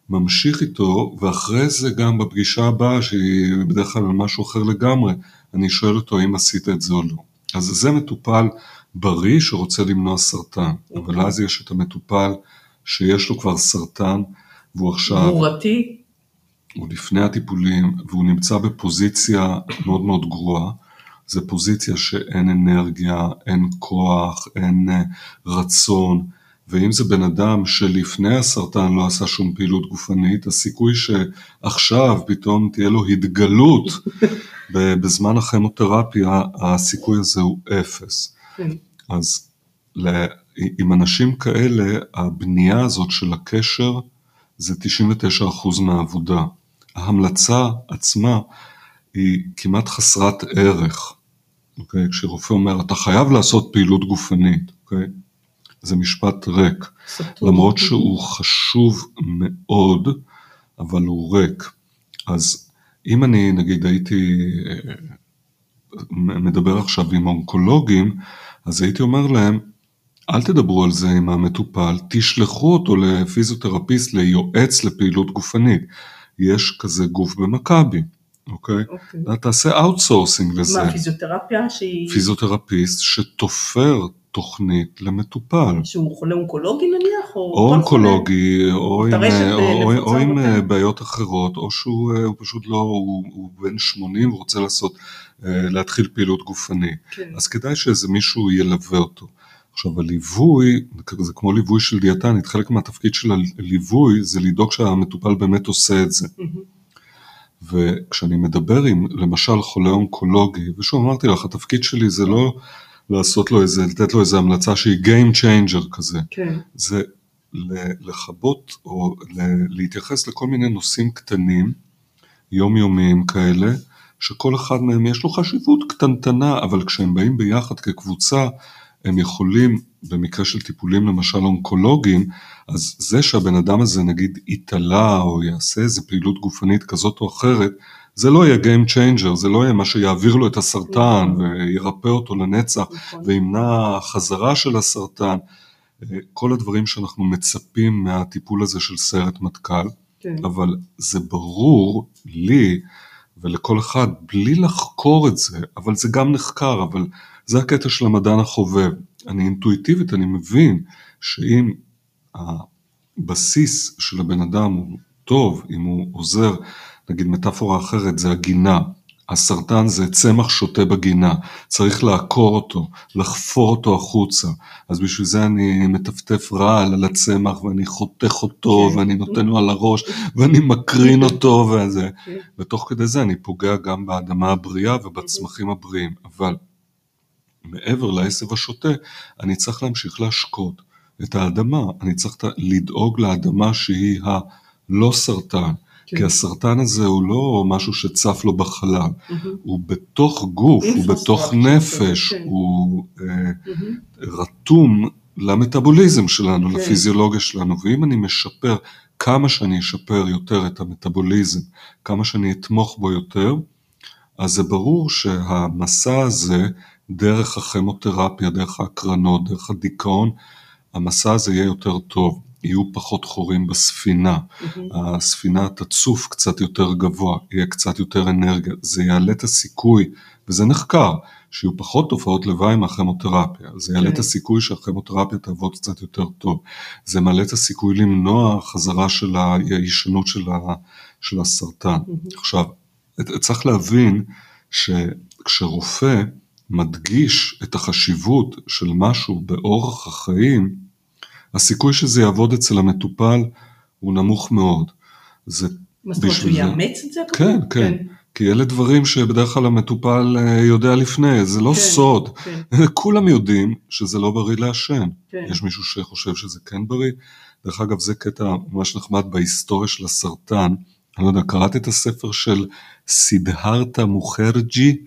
ממשיך איתו, ואחרי זה גם בפגישה הבאה, שהיא בדרך כלל על משהו אחר לגמרי, אני שואל אותו אם עשית את זה או לא. אז זה מטופל בריא שרוצה למנוע סרטן, אבל אז יש את המטופל שיש לו כבר סרטן, והוא עכשיו, גרורתי, הוא לפני הטיפולים, והוא נמצא בפוזיציה מאוד מאוד גרועה. זה פוזיציה שאין אנרגיה, אין כוח, אין אה, רצון, ואם זה בן אדם שלפני הסרטן לא עשה שום פעילות גופנית, הסיכוי שעכשיו פתאום תהיה לו התגלות בזמן הכימותרפיה, הסיכוי הזה הוא אפס. כן. אז עם אנשים כאלה, הבנייה הזאת של הקשר זה 99% מהעבודה. ההמלצה עצמה היא כמעט חסרת ערך. אוקיי? כשרופא אומר, אתה חייב לעשות פעילות גופנית, אוקיי? זה משפט ריק. למרות שהוא חשוב מאוד, אבל הוא ריק. אז אם אני נגיד הייתי אה, מדבר עכשיו עם אונקולוגים, אז הייתי אומר להם, אל תדברו על זה עם המטופל, תשלחו אותו לפיזיותרפיסט, ליועץ לפעילות גופנית. יש כזה גוף במכבי, אוקיי? אוקיי. תעשה outsourcing לזה. מה, פיזיותרפיה שהיא... פיזיותרפיסט שתופר תוכנית למטופל. שהוא חולה אונקולוגי נניח? או, או? אונקולוגי, או עם, טרשת, או, אה, או, או עם. אה, בעיות אחרות, או שהוא אה, פשוט לא, הוא, הוא בן 80 ורוצה לעשות, להתחיל פעילות גופנית. כן. אז כדאי שאיזה מישהו ילווה אותו. עכשיו הליווי, זה כמו ליווי של דיאטנית, חלק מהתפקיד של הליווי זה לדאוג שהמטופל באמת עושה את זה. וכשאני מדבר עם למשל חולה אונקולוגי, ושוב אמרתי לך, התפקיד שלי זה לא לעשות לו איזה, לתת לו איזה המלצה שהיא Game Changer כזה, כן. זה לכבות או להתייחס לכל מיני נושאים קטנים, יומיומיים כאלה, שכל אחד מהם יש לו חשיבות קטנטנה, אבל כשהם באים ביחד כקבוצה, הם יכולים, במקרה של טיפולים למשל אונקולוגיים, אז זה שהבן אדם הזה נגיד יתעלה או יעשה איזה פעילות גופנית כזאת או אחרת, זה לא יהיה Game Changer, זה לא יהיה מה שיעביר לו את הסרטן נכון. וירפא אותו לנצח נכון. וימנע חזרה של הסרטן. אה, כל הדברים שאנחנו מצפים מהטיפול הזה של סיירת מטכ"ל, כן. אבל זה ברור לי ולכל אחד בלי לחקור את זה, אבל זה גם נחקר, אבל זה הקטע של המדען החובב. אני אינטואיטיבית, אני מבין שאם הבסיס של הבן אדם הוא טוב, אם הוא עוזר, נגיד מטאפורה אחרת זה הגינה. הסרטן זה צמח שותה בגינה, צריך לעקור אותו, לחפור אותו החוצה. אז בשביל זה אני מטפטף רעל על הצמח ואני חותך אותו כן. ואני נותן לו על הראש ואני מקרין אותו וזה. כן. ותוך כדי זה אני פוגע גם באדמה הבריאה ובצמחים הבריאים. אבל מעבר לעשב השוטה, אני צריך להמשיך להשקות את האדמה, אני צריך לדאוג לאדמה שהיא הלא סרטן. כי הסרטן הזה הוא לא משהו שצף לו בחלל. הוא בתוך גוף, הוא בתוך Infrastructure נפש, כן. הוא אה. רתום למטאבוליזם שלנו, כן. לפיזיולוגיה שלנו, ואם אני משפר, כמה שאני אשפר יותר את המטאבוליזם, כמה שאני אתמוך בו יותר, אז זה ברור שהמסע הזה, דרך הכימותרפיה, דרך ההקרנות, דרך הדיכאון, המסע הזה יהיה יותר טוב, יהיו פחות חורים בספינה, מהמם. הספינה תצוף קצת יותר גבוה, יהיה קצת יותר אנרגיה, זה יעלה את הסיכוי, וזה נחקר, שיהיו פחות תופעות לוואי מהכימותרפיה, זה יעלה כן. את הסיכוי שהכימותרפיה תעבוד קצת יותר טוב, זה מעלה את הסיכוי למנוע חזרה של ההישנות של, ה, של הסרטן. מהמם. עכשיו, צריך להבין שכשרופא מדגיש את החשיבות של משהו באורח החיים, הסיכוי שזה יעבוד אצל המטופל הוא נמוך מאוד. זה מה זאת אומרת, זה- יאמץ את זה? כן, כן, כי אלה דברים שבדרך כלל המטופל אה, יודע לפני, זה לא כן, סוד. כן, כולם יודעים שזה לא בריא לעשן. כן. יש מישהו שחושב שזה כן בריא? דרך אגב, זה קטע ממש נחמד בהיסטוריה של הסרטן. אני לא יודע, קראת את הספר של סידהרתה מוכרג'י,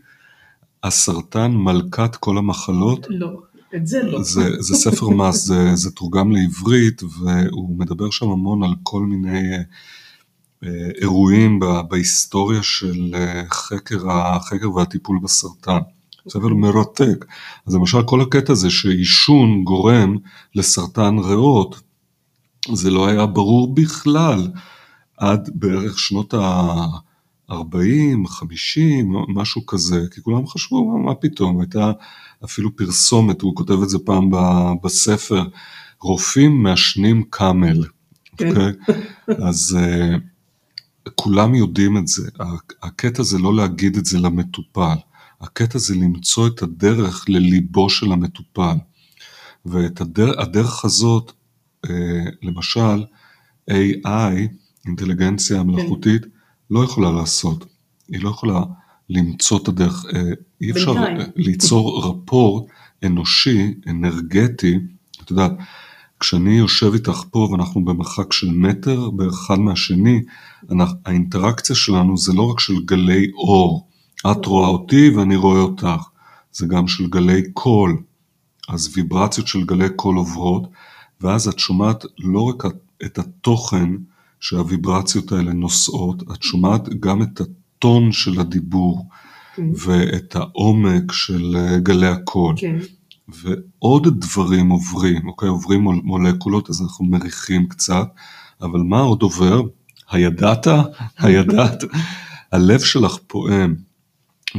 הסרטן מלכת כל המחלות? לא, את זה לא. זה, זה ספר מס, זה, זה תורגם לעברית, והוא מדבר שם המון על כל מיני אה, אירועים בהיסטוריה של אה, חקר, החקר והטיפול בסרטן. ספר מרתק. אז למשל כל הקטע הזה שעישון גורם לסרטן ריאות, זה לא היה ברור בכלל עד בערך שנות ה-40, 50, משהו כזה, כי כולם חשבו, מה, מה פתאום, הייתה אפילו פרסומת, הוא כותב את זה פעם בספר, רופאים מעשנים קאמל, כן. אוקיי? אז uh, כולם יודעים את זה, הקטע זה לא להגיד את זה למטופל, הקטע זה למצוא את הדרך לליבו של המטופל, ואת הדרך, הדרך הזאת, uh, למשל, AI, אינטליגנציה מלאכותית, לא יכולה לעשות, היא לא יכולה למצוא את הדרך, אה, אי אפשר. אה, ליצור רפורט אנושי, אנרגטי, את יודעת, כשאני יושב איתך פה ואנחנו במרחק של מטר בערך אחד מהשני, אנחנו- האינטראקציה שלנו זה לא רק של גלי אור, את רואה אותי ואני רואה אותך, זה גם של גלי קול, אז ויברציות של גלי קול עוברות, ואז את שומעת לא רק את התוכן שהוויברציות האלה נושאות, את שומעת גם את הטון של הדיבור כן. ואת העומק של אה, גלי הקול. כן, ועוד דברים עוברים, אוקיי? עוברים מול- מולקולות, אז אנחנו מריחים קצת, אבל מה עוד עובר? הידעת? הידעת? הלב שלך פועם,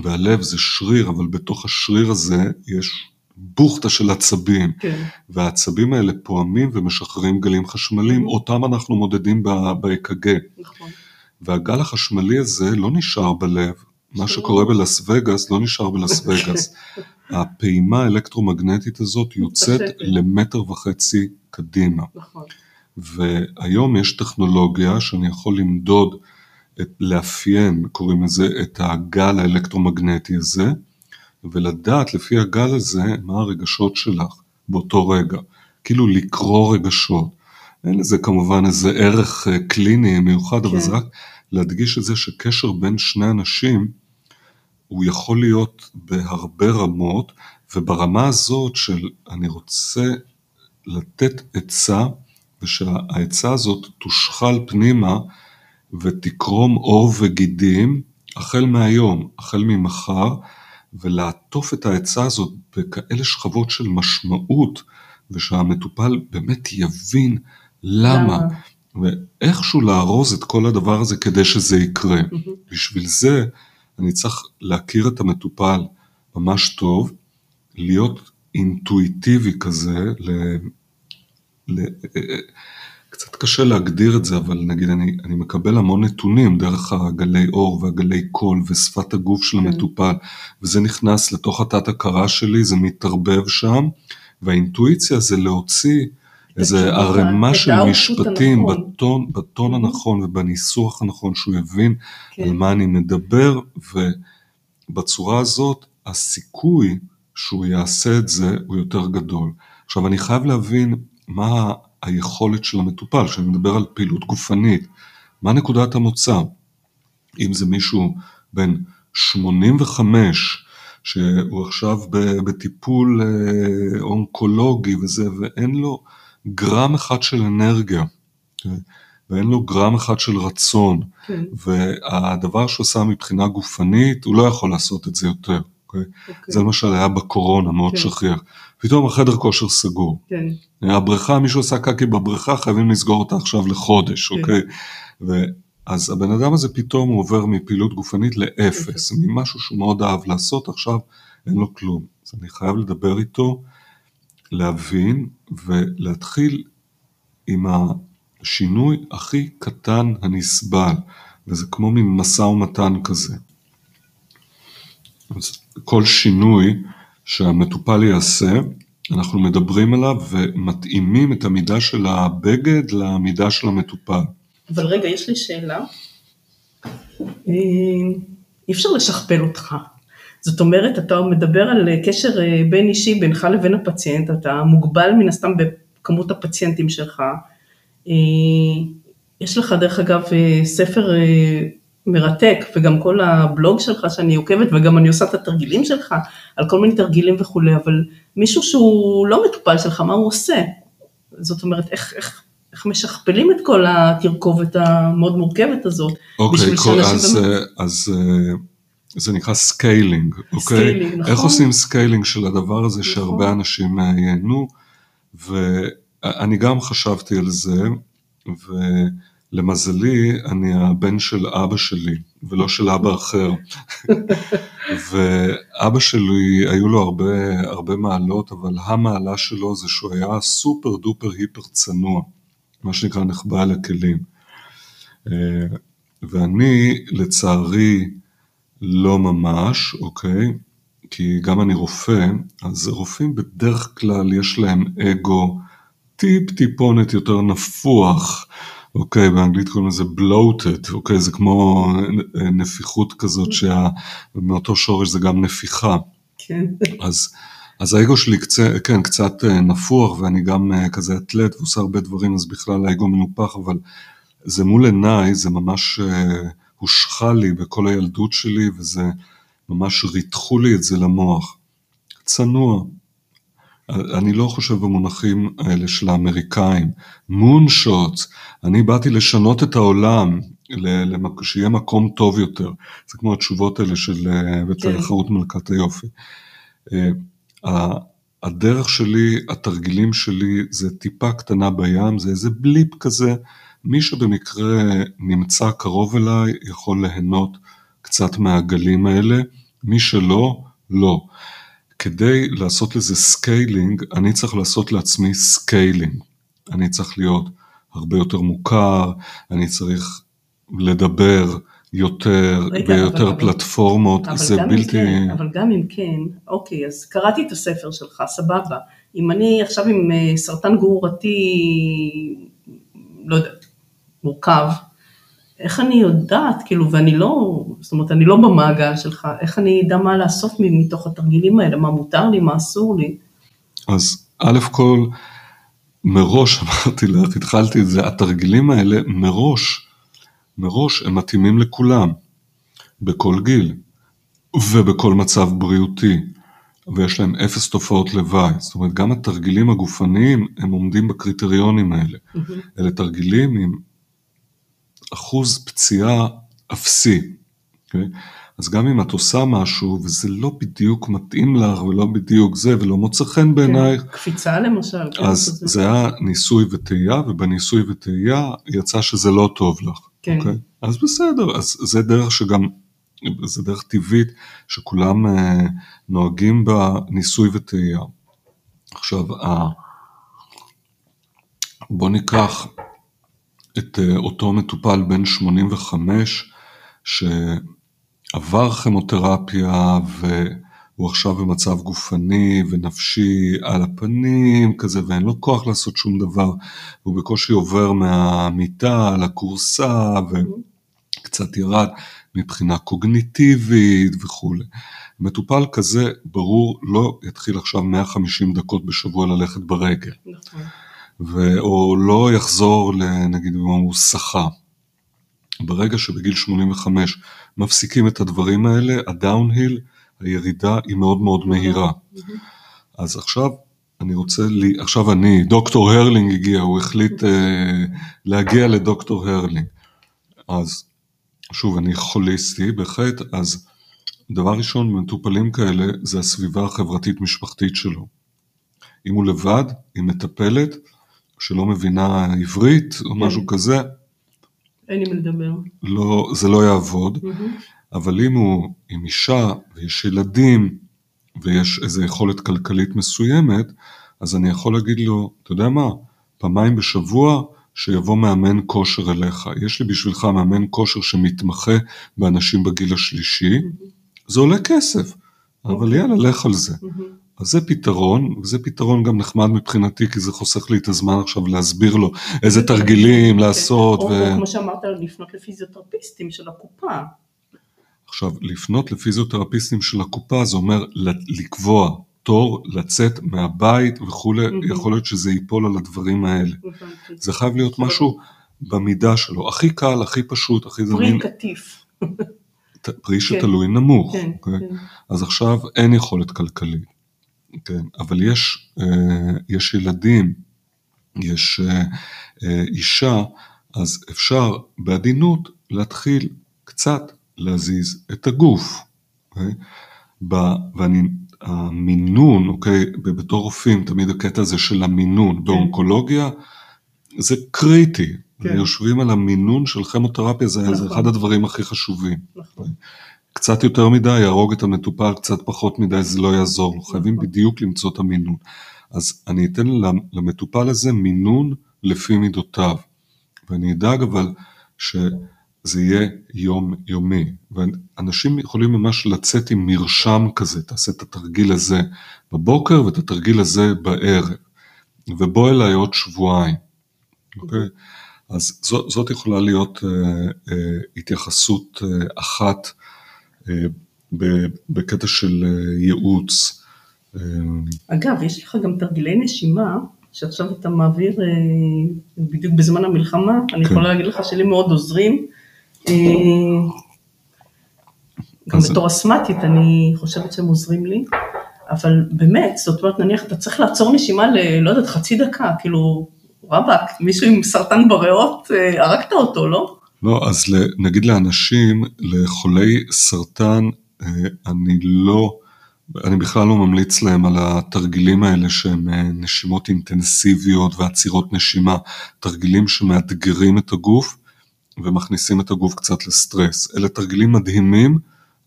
והלב זה שריר, אבל בתוך השריר הזה יש בוכטה של עצבים, כן, והעצבים האלה פועמים ומשחררים גלים חשמליים, אותם אנחנו מודדים ב-EKG. נכון. והגל החשמלי הזה לא נשאר בלב, מה. שקורה בלאס וגאס לא נשאר בלאס וגאס. הפעימה האלקטרומגנטית הזאת יוצאת. למטר וחצי קדימה. נכון. והיום יש טכנולוגיה שאני יכול למדוד, את, לאפיין, קוראים לזה, את הגל האלקטרומגנטי הזה, ולדעת לפי הגל הזה מה הרגשות שלך באותו רגע. כאילו לקרוא רגשות. אין לזה כמובן איזה ערך אה, קליני מיוחד, אבל כן. זה רק להדגיש את זה שקשר בין שני אנשים הוא יכול להיות בהרבה רמות, וברמה הזאת של אני רוצה לתת עצה, ושהעצה הזאת תושחל פנימה ותקרום עור וגידים החל מהיום, החל ממחר, ולעטוף את העצה הזאת בכאלה שכבות של משמעות, ושהמטופל באמת יבין למה, ואיכשהו לארוז את כל הדבר הזה כדי שזה יקרה. בשביל זה אני צריך להכיר את המטופל ממש טוב, להיות אינטואיטיבי כזה, ל... ל... קצת קשה להגדיר את זה, אבל נגיד אני, אני מקבל המון נתונים דרך הגלי אור והגלי קול ושפת הגוף של כן. המטופל, וזה נכנס לתוך התת הכרה שלי, זה מתערבב שם, והאינטואיציה זה להוציא איזה ערימה של משפטים הנכון. בטון, בטון Mhm. הנכון ובניסוח הנכון, שהוא יבין כן. על מה אני מדבר, ובצורה הזאת הסיכוי שהוא יעשה את זה הוא יותר גדול. עכשיו אני חייב להבין מה היכולת של המטופל, כשאני מדבר על פעילות גופנית, מה נקודת המוצא? אם זה מישהו בן 85, שהוא עכשיו בטיפול אה, אונקולוגי וזה, ואין לו גרם אחד של אנרגיה, כן? ואין לו גרם אחד של רצון, כן, והדבר שהוא עשה מבחינה גופנית, הוא לא יכול לעשות את זה יותר. אוקיי? אוקיי. זה למשל היה בקורונה, מאוד כן. שכיח. פתאום החדר כושר סגור. כן, הבריכה, מישהו עשה קקי בבריכה, חייבים לסגור אותה עכשיו לחודש, כן. אוקיי? ואז הבן אדם הזה פתאום הוא עובר מפעילות גופנית לאפס, אפס. ממשהו שהוא מאוד אהב לעשות, עכשיו אין לו כלום. אז אני חייב לדבר איתו, להבין ולהתחיל עם השינוי הכי קטן הנסבל, וזה כמו מין משא ומתן כזה. אז כל שינוי שהמטופל יעשה, אנחנו מדברים עליו ומתאימים את המידה של הבגד למידה של המטופל. אבל רגע, יש לי שאלה. אה, אי אפשר לשכפל אותך. זאת אומרת, אתה מדבר על קשר אה, בין אישי בינך לבין הפציינט, אתה מוגבל מן הסתם בכמות הפציינטים שלך. אה, יש לך דרך אגב ספר מרתק, וגם כל הבלוג שלך שאני עוקבת, וגם אני עושה את התרגילים שלך, על כל מיני תרגילים וכולי, אבל מישהו שהוא לא מטופל שלך, מה הוא עושה? זאת אומרת, איך, איך, איך משכפלים את כל התרכובת המאוד מורכבת הזאת. אוקיי, כל, אז, באמת... אז אה, זה נקרא scaling, אוקיי? scaling, נכון. איך עושים scaling של הדבר הזה נכון. שהרבה אנשים ייהנו, ואני גם חשבתי על זה, ו... למזלי, אני הבן של אבא שלי, ולא של אבא אחר. ואבא שלי, היו לו הרבה, הרבה מעלות, אבל המעלה שלו זה שהוא היה super duper hyper צנוע, מה שנקרא נחבא על הכלים. אה, ואני, לצערי, לא ממש, אוקיי? כי גם אני רופא, אז רופאים בדרך כלל יש להם אגו טיפ טיפונת יותר נפוח. אוקיי, באנגלית קוראים לזה bloated, אוקיי, זה כמו נפיחות כזאת שמאותו שורש זה גם נפיחה. כן. אז, אז האגו שלי קצת, כן, קצת אה, נפוח ואני גם אה, כזה אתלט ועושה הרבה דברים, אז בכלל האגו מנופח, אבל זה מול עיניי, זה ממש הושכה לי בכל הילדות שלי וזה ממש ריתחו לי את זה למוח. צנוע, אני לא חושב במונחים האלה של האמריקאים. מונשוט, אני באתי לשנות את העולם, שיהיה מקום טוב יותר. זה כמו התשובות האלה של אה, בית כן. מלכת היופי. אה, הדרך שלי, התרגילים שלי, זה טיפה קטנה בים, זה איזה בליפ כזה. מי שבמקרה נמצא קרוב אליי יכול ליהנות קצת מהגלים האלה, מי שלא, לא. כדי לעשות לזה scaling, אני צריך לעשות לעצמי scaling. אני צריך להיות הרבה יותר מוכר, אני צריך לדבר יותר, רגע, ביותר אבל, פלטפורמות, אבל זה בלתי... כן, אבל גם אם כן, אוקיי, אז קראתי את הספר שלך, סבבה. אם אני עכשיו עם אה, סרטן גרורתי, לא יודעת, מורכב, איך אני יודעת, כאילו, ואני לא, זאת אומרת, אני לא במעגל שלך, איך אני אדע מה לעשות מתוך התרגילים האלה, מה מותר לי, מה אסור לי? אז א' כל, מראש אמרתי לך, התחלתי את זה, התרגילים האלה מראש, מראש הם מתאימים לכולם, בכל גיל ובכל מצב בריאותי, ויש להם אפס תופעות לוואי, זאת אומרת גם התרגילים הגופניים הם עומדים בקריטריונים האלה, mm-hmm. אלה תרגילים עם אחוז פציעה אפסי. Okay? אוקיי? אז גם אם את עושה משהו וזה לא בדיוק מתאים לך ולא בדיוק זה ולא מוצא חן בעינייך. כן, קפיצה למשל. כן, אז זה. זה היה ניסוי וטעייה ובניסוי וטעייה יצא שזה לא טוב לך. כן. Okay? אוקיי? אז בסדר, אז זה דרך שגם, זה דרך טבעית שכולם אה, נוהגים בניסוי וטעייה. עכשיו, בוא ניקח את אה, אותו מטופל בן 85 שעבר כימותרפיה והוא עכשיו במצב גופני ונפשי על הפנים כזה ואין לו כוח לעשות שום דבר והוא בקושי עובר מהמיטה לכורסה וקצת ירד מבחינה קוגניטיבית וכולי. מטופל כזה ברור לא יתחיל עכשיו 150 דקות בשבוע ללכת ברגל. נכון. או לא יחזור נגיד אם הוא שחה. ברגע שבגיל 85 מפסיקים את הדברים האלה, הדאון-היל, הירידה היא מאוד מאוד מהירה. אז עכשיו אני רוצה, לי, עכשיו אני, דוקטור הרלינג הגיע, הוא החליט uh, להגיע לדוקטור הרלינג. אז שוב, אני חוליסטי בהחלט, אז דבר ראשון, מטופלים כאלה זה הסביבה החברתית-משפחתית שלו. אם הוא לבד, עם מטפלת, שלא מבינה עברית או כן. משהו כזה, אין עם לדבר. לא, זה לא יעבוד. אבל אם הוא עם אישה ויש ילדים ויש איזו יכולת כלכלית מסוימת, אז אני יכול להגיד לו, אתה יודע מה, פעמיים בשבוע שיבוא מאמן כושר אליך. יש לי בשבילך מאמן כושר שמתמחה באנשים בגיל השלישי. זה עולה כסף. אבל אוקיי. יאללה, לך על זה. אז זה פתרון, וזה פתרון גם נחמד מבחינתי, כי זה חוסך לי את הזמן עכשיו להסביר לו איזה תרגילים לעשות. או, ו... כמו שאמרת, לפנות לפיזיותרפיסטים של הקופה. עכשיו, לפנות לפיזיותרפיסטים של הקופה, זה אומר לקבוע תור, לצאת מהבית וכולי. יכול להיות שזה ייפול על הדברים האלה. זה חייב להיות משהו במידה שלו, הכי קל, הכי פשוט, הכי פרי זמין, קטיף. ת- פרי שתלוי נמוך. כן, אוקיי? כן. אז עכשיו אין יכולת כלכלית, כן, אבל יש, אה, יש ילדים, יש אה, אה, אישה, אז אפשר בעדינות להתחיל קצת להזיז את הגוף. אוקיי? ואני, המינון, אוקיי, בתור רופאים, תמיד הקטע הזה של המינון, באונקולוגיה, זה קריטי. כן. יושבים על המינון של כימותרפיה, זה, זה נכון. אחד הדברים הכי חשובים. נכון. קצת יותר מדי יהרוג את המטופל, קצת פחות מדי זה לא יעזור לו, חייבים נכון. בדיוק למצוא את המינון. אז אני אתן למ- למטופל הזה מינון לפי מידותיו, ואני אדאג אבל שזה יהיה יום יומי, ואנשים יכולים ממש לצאת עם מרשם כזה, תעשה את התרגיל הזה בבוקר ואת התרגיל הזה בערב, ובוא אליי עוד שבועיים, אוקיי? אז זאת, זאת יכולה להיות אה, אה, התייחסות אה, אחת בקטע של אה, ייעוץ. אה, אגב, יש לך גם תרגילי נשימה, שעכשיו אתה מעביר אה, בדיוק בזמן המלחמה, אני כן. יכולה להגיד לך שלי מאוד עוזרים. אה, גם בתור אסתמטית אני חושבת שהם עוזרים לי, אבל באמת, זאת אומרת, נניח אתה צריך לעצור נשימה ל... לא יודעת, חצי דקה, כאילו, רבאק, מישהו עם סרטן בריאות, אה, הרגת אותו, לא? לא, אז נגיד לאנשים, לחולי סרטן, אה, אני לא, אני בכלל לא ממליץ להם על התרגילים האלה שהם אה, נשימות אינטנסיביות ועצירות נשימה, תרגילים שמאתגרים את הגוף ומכניסים את הגוף קצת לסטרס. אלה תרגילים מדהימים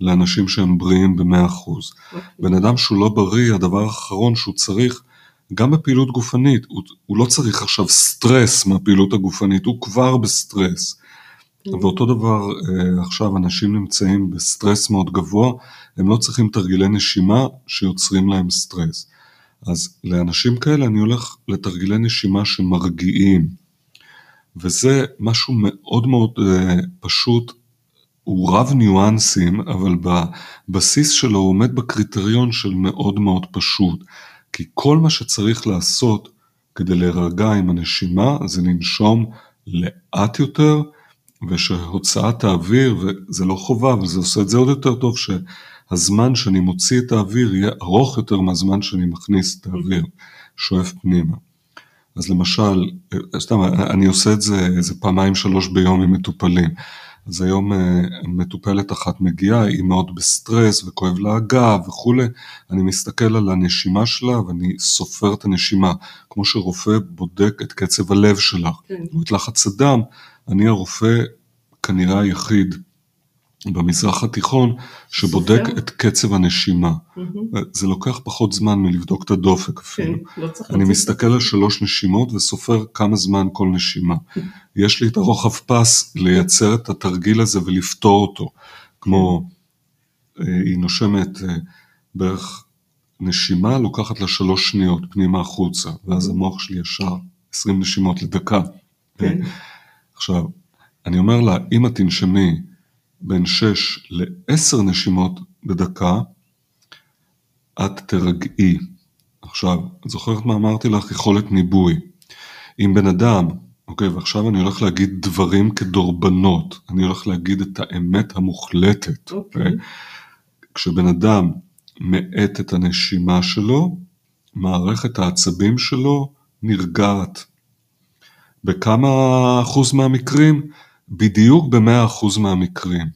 לאנשים שהם בריאים ב-100%. בן אדם שהוא לא בריא, הדבר האחרון שהוא צריך, גם בפעילות גופנית, הוא, הוא לא צריך עכשיו סטרס מהפעילות הגופנית, הוא כבר בסטרס. ואותו דבר אה, עכשיו אנשים נמצאים בסטרס מאוד גבוה, הם לא צריכים תרגילי נשימה שיוצרים להם סטרס. אז לאנשים כאלה אני הולך לתרגילי נשימה שמרגיעים. וזה משהו מאוד מאוד אה, פשוט, הוא רב ניואנסים, אבל בבסיס שלו הוא עומד בקריטריון של מאוד מאוד פשוט. כי כל מה שצריך לעשות כדי להירגע עם הנשימה זה לנשום לאט יותר, ושהוצאת האוויר, וזה לא חובה, אבל זה עושה את זה עוד יותר טוב, שהזמן שאני מוציא את האוויר יהיה ארוך יותר מהזמן שאני מכניס את האוויר, שואף פנימה. אז למשל, אה, סתם, אני עושה את זה איזה פעמיים שלוש ביום עם מטופלים. אז היום אה, מטופלת אחת מגיעה, היא מאוד בסטרס וכואב לה הגב וכולי, אני מסתכל על הנשימה שלה ואני סופר את הנשימה, כמו שרופא בודק את קצב הלב שלך, כן. את לחץ הדם, אני הרופא כנראה היחיד במזרח התיכון שבודק סופר? את קצב הנשימה. זה לוקח פחות זמן מלבדוק את הדופק כן, אפילו. לא צריך אני מסתכל על שלוש נשימות וסופר כמה זמן כל נשימה. יש לי את הרוחב פס לייצר את התרגיל הזה ולפתור אותו. כמו, אה, היא נושמת אה, בערך נשימה, לוקחת לה שלוש שניות פנימה החוצה, ואז המוח שלי ישר 20 נשימות לדקה. כן. עכשיו, אני אומר לה, אם את תנשמי בין 6 ל-10 נשימות בדקה, את תרגעי. עכשיו, את זוכרת מה אמרתי לך? יכולת ניבוי. אם בן אדם, אוקיי, ועכשיו אני הולך להגיד דברים כדורבנות, אני הולך להגיד את האמת המוחלטת. אוקיי. כשבן אדם מאט את הנשימה שלו, מערכת העצבים שלו נרגעת. בכמה אחוז מהמקרים? בדיוק במאה אחוז מהמקרים.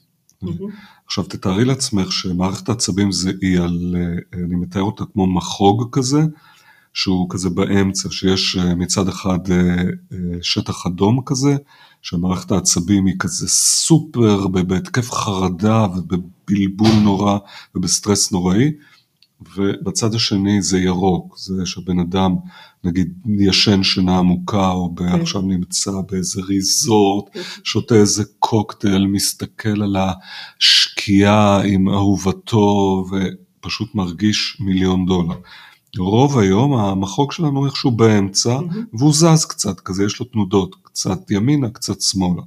מהמם. עכשיו תתארי לעצמך שמערכת העצבים זה היא על, אה, אני מתאר אותה כמו מחוג כזה, שהוא כזה באמצע, שיש אה, מצד אחד אה, שטח אדום כזה, שמערכת העצבים היא כזה סופר בהתקף חרדה ובבלבול נורא ובסטרס נוראי, ובצד השני זה ירוק, זה שהבן אדם נגיד ישן שינה עמוקה או ב- כן. עכשיו נמצא באיזה ריזורט, שותה איזה קוקטייל, מסתכל על השקיעה עם אהובתו, פשוט מרגיש מיליון דולר. רוב היום המחוג שלנו איכשהו באמצע, והוא זז קצת, כזה יש לו תנודות, קצת ימינה, קצת שמאלה.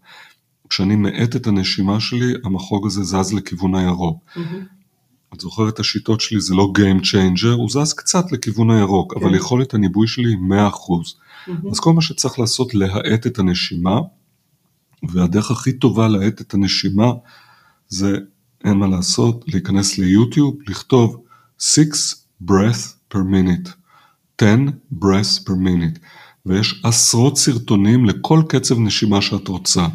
כשאני מאט את הנשימה שלי, המחוג הזה זז לכיוון הירוק. את זוכרת את השיטות שלי, זה לא Game Changer, הוא זז קצת לכיוון הירוק, אבל כן. יכולת הניבוי שלי היא 100%. אז כל מה שצריך לעשות, להאט את הנשימה, והדרך הכי טובה להאט את הנשימה, זה, אין מה לעשות, להיכנס ליוטיוב, לכתוב 6 breath per minute, 10 breaths per minute, ויש עשרות סרטונים לכל קצב נשימה שאת רוצה,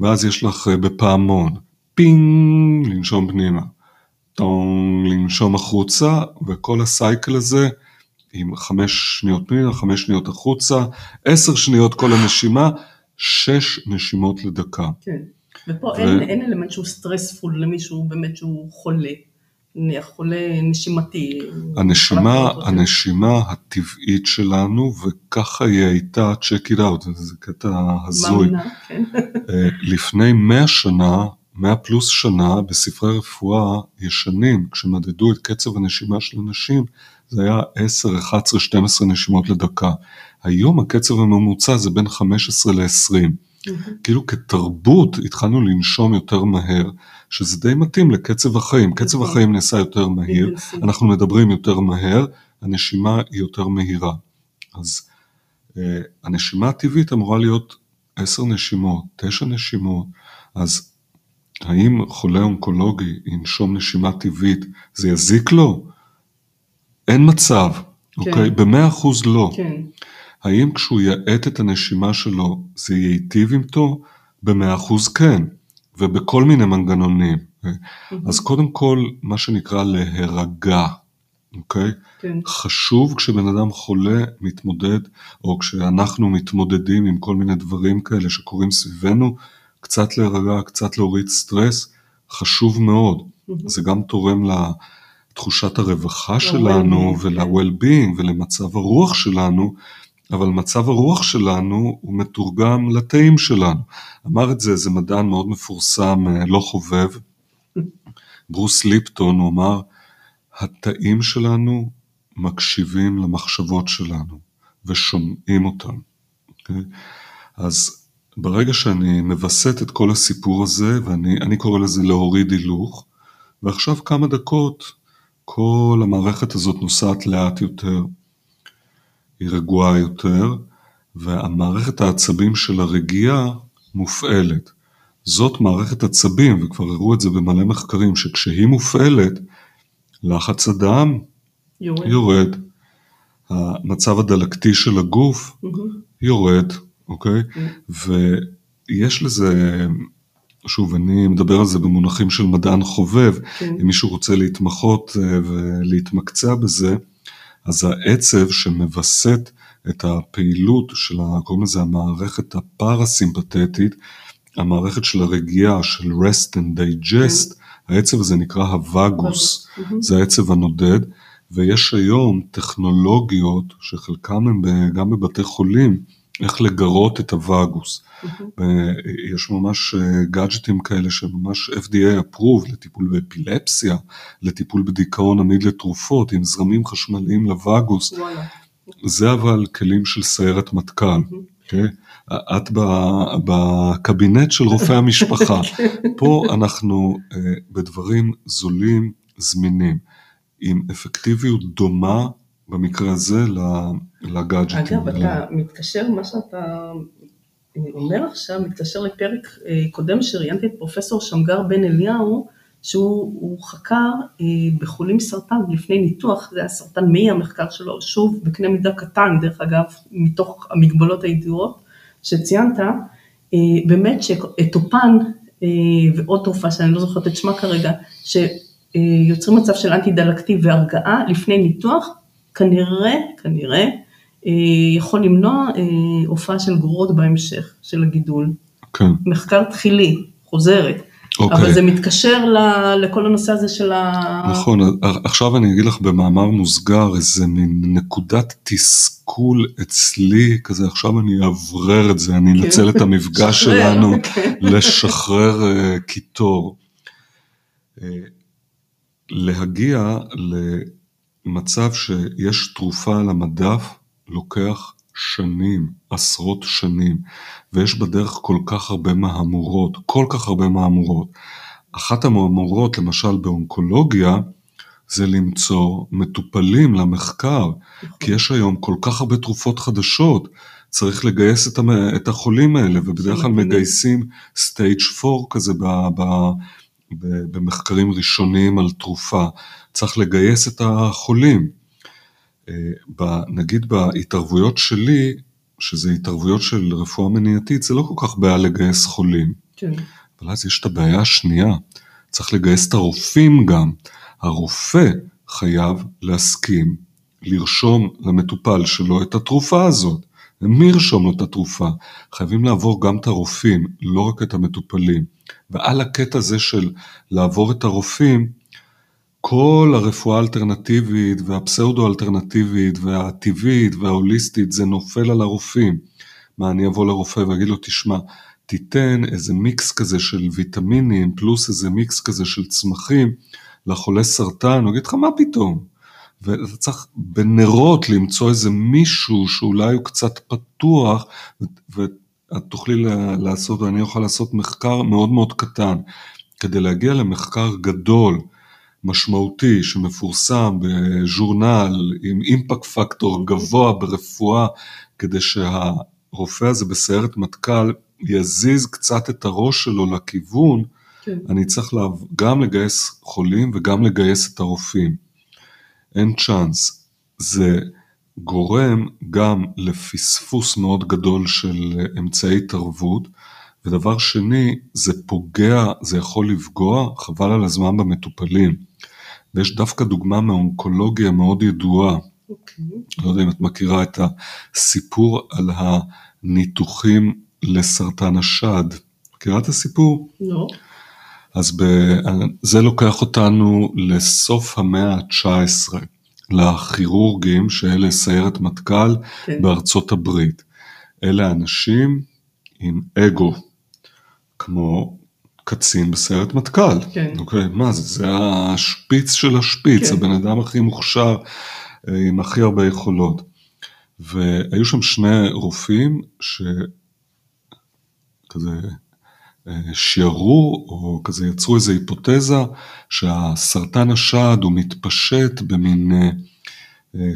ואז יש לך אה, בפעמון, פינג, לנשום פנימה, טונג, לנשום החוצה, וכל ה cycle הזה, עם חמש שניות פנימה, חמש שניות החוצה, עשר שניות כל הנשימה, שש נשימות לדקה. כן. ופה ו- אין, אין אלמנט שהוא stressful למישהו באמת שהוא חולה. נניח חולה נשימתי. הנשימה, אוטו. הנשימה הטבעית שלנו, וככה היא הייתה, check it out, זה קטע הזוי. מאמינה, כן. אה, לפני 100 שנה, 100 פלוס שנה, בספרי רפואה ישנים, כשמדדו את קצב הנשימה של אנשים, זה היה 10, 11, 12 נשימות לדקה. היום הקצב הממוצע זה בין 15 ל-20. כאילו כתרבות התחלנו לנשום יותר מהר, שזה די מתאים לקצב החיים. קצב נכון. החיים נעשה יותר מהיר. אנחנו מדברים יותר מהר, הנשימה היא יותר מהירה. אז אה, הנשימה הטבעית אמורה להיות עשר נשימות, תשע נשימות, אז האם חולה אונקולוגי ינשום נשימה טבעית, זה יזיק לו? אין מצב, אוקיי? במאה אחוז לא. כן. האם כשהוא יאט את הנשימה שלו זה ייטיב איתו? במאה אחוז כן, ובכל מיני מנגנונים. אז קודם כל, מה שנקרא להירגע, אוקיי? כן. חשוב כשבן אדם חולה, מתמודד, או כשאנחנו מתמודדים עם כל מיני דברים כאלה שקורים סביבנו, קצת להירגע, קצת להוריד סטרס, חשוב מאוד. זה גם תורם לתחושת הרווחה שלנו כן. ול-well-being ולמצב הרוח שלנו, אבל מצב הרוח שלנו הוא מתורגם לתאים שלנו. אמר את זה איזה מדען מאוד מפורסם, אה, לא חובב, ברוס ליפטון, הוא אמר, התאים שלנו מקשיבים למחשבות שלנו ושומעים אותם. אוקיי? אז ברגע שאני מווסת את כל הסיפור הזה, ואני אני קורא לזה להוריד הילוך, ועכשיו כמה דקות כל המערכת הזאת נוסעת לאט יותר, היא רגועה יותר, והמערכת העצבים של הרגיעה מופעלת. זאת מערכת עצבים, וכבר הראו את זה במלא מחקרים, שכשהיא מופעלת, לחץ הדם יורד. יורד, המצב הדלקתי של הגוף מהמם. יורד, אוקיי? ויש לזה, שוב, אני מדבר על זה במונחים של מדען חובב, כן. אם מישהו רוצה להתמחות אה, ולהתמקצע בזה, אז העצב שמווסת את הפעילות של, קוראים לזה המערכת הפרסימפטית, המערכת של הרגיעה, של rest and digest, העצב הזה נקרא הווגוס. זה העצב הנודד, ויש היום טכנולוגיות שחלקם הם גם בבתי חולים, איך לגרות את הווגוס. יש ממש אה, גאדג'טים כאלה שממש FDA approved לטיפול באפילפסיה, לטיפול בדיכאון עמיד לתרופות, עם זרמים חשמליים לווגוס. וואלה. זה אבל כלים של סיירת מטכ"ל, אוקיי? את ב- בקבינט של רופא המשפחה. פה אנחנו אה, בדברים זולים, זמינים, עם אפקטיביות דומה במקרה הזה לגאדג'טים. אגב, אתה מתקשר, מה שאתה אומר עכשיו, מתקשר לפרק אה, קודם שראיינתי את פרופסור שמגר בן אליהו, שהוא הוא חקר אה, בחולים סרטן לפני ניתוח, זה היה סרטן מעי המחקר שלו, שוב, בקנה מידה קטן, דרך אגב, מתוך המגבלות הידועות שציינת, אה, באמת שאתופן ועוד תרופה שאני לא זוכרת את שמה כרגע, שיוצרים מצב של אנטי דלקתי והרגעה לפני ניתוח, כנראה, כנראה, אה, יכול למנוע אה, הופעה של גרורות בהמשך, של הגידול. כן, מחקר תחילי, חוזרת. אוקיי. אבל זה מתקשר ל- לכל הנושא הזה של ה... נכון, עכשיו אני אגיד לך במאמר מוסגר איזה מין נקודת תסכול אצלי, כזה עכשיו אני אאוורר את זה, אני כן. אנצל את המפגש שחרר, שלנו כן. לשחרר אה, קיטור. להגיע למצב שיש תרופה על המדף לוקח שנים, עשרות שנים, ויש בדרך כל כך הרבה מהמורות, כל כך הרבה מהמורות. אחת המהמורות, למשל באונקולוגיה, זה למצוא מטופלים למחקר, כי יש היום כל כך הרבה תרופות חדשות, צריך לגייס את, המ... את החולים האלה, ובדרך כלל מגייסים stage 4 כזה ב... ב... ב... במחקרים ראשוניים על תרופה, צריך לגייס את החולים. אה, נגיד בהתערבויות שלי, שזה התערבויות של רפואה מניעתית, זה לא כל כך בעיה לגייס חולים. כן. אבל אז יש את הבעיה השנייה, צריך לגייס את הרופאים גם. הרופא חייב להסכים לרשום למטופל שלו את התרופה הזאת. ומי ירשום לו את התרופה? חייבים לעבור גם את הרופאים, לא רק את המטופלים. ועל הקטע הזה של לעבור את הרופאים, כל הרפואה האלטרנטיבית והפסאודו-אלטרנטיבית והטבעית וההוליסטית זה נופל על הרופאים. מה, אני אבוא לרופא ואגיד לו, תשמע, תיתן איזה מיקס כזה של ויטמינים פלוס איזה מיקס כזה של צמחים לחולה סרטן, הוא יגיד לך, מה פתאום? ואתה צריך בנרות למצוא איזה מישהו שאולי הוא קצת פתוח, ואת תוכלי לעשות, ואני אוכל לעשות מחקר מאוד מאוד קטן. כדי להגיע למחקר גדול, משמעותי, שמפורסם בז'ורנל עם אימפקט פקטור גבוה ברפואה, כדי שהרופא הזה בסיירת מטכ"ל יזיז קצת את הראש שלו לכיוון, כן. אני צריך גם לגייס חולים וגם לגייס את הרופאים. אין צ'אנס. זה גורם גם לפספוס מאוד גדול של אמצעי התערבות, ודבר שני, זה פוגע, זה יכול לפגוע, חבל על הזמן במטופלים. ויש דווקא דוגמה מאונקולוגיה מאוד ידועה. Okay. אוקיי. לא יודע אם את מכירה את הסיפור על הניתוחים לסרטן השד. מכירה את הסיפור? לא. אז ב... זה לוקח אותנו לסוף המאה ה-19, לכירורגים שאלה סיירת מטכ"ל כן. בארצות הברית. אלה אנשים עם אגו, כמו קצין בסיירת מטכ"ל. כן. אוקיי, מה זה? זה השפיץ של השפיץ, כן. הבן אדם הכי מוכשר, אה, עם הכי הרבה יכולות. והיו שם שני רופאים שכזה שיערו או כזה יצרו איזו היפותזה שהסרטן השד הוא מתפשט במין אה, אה,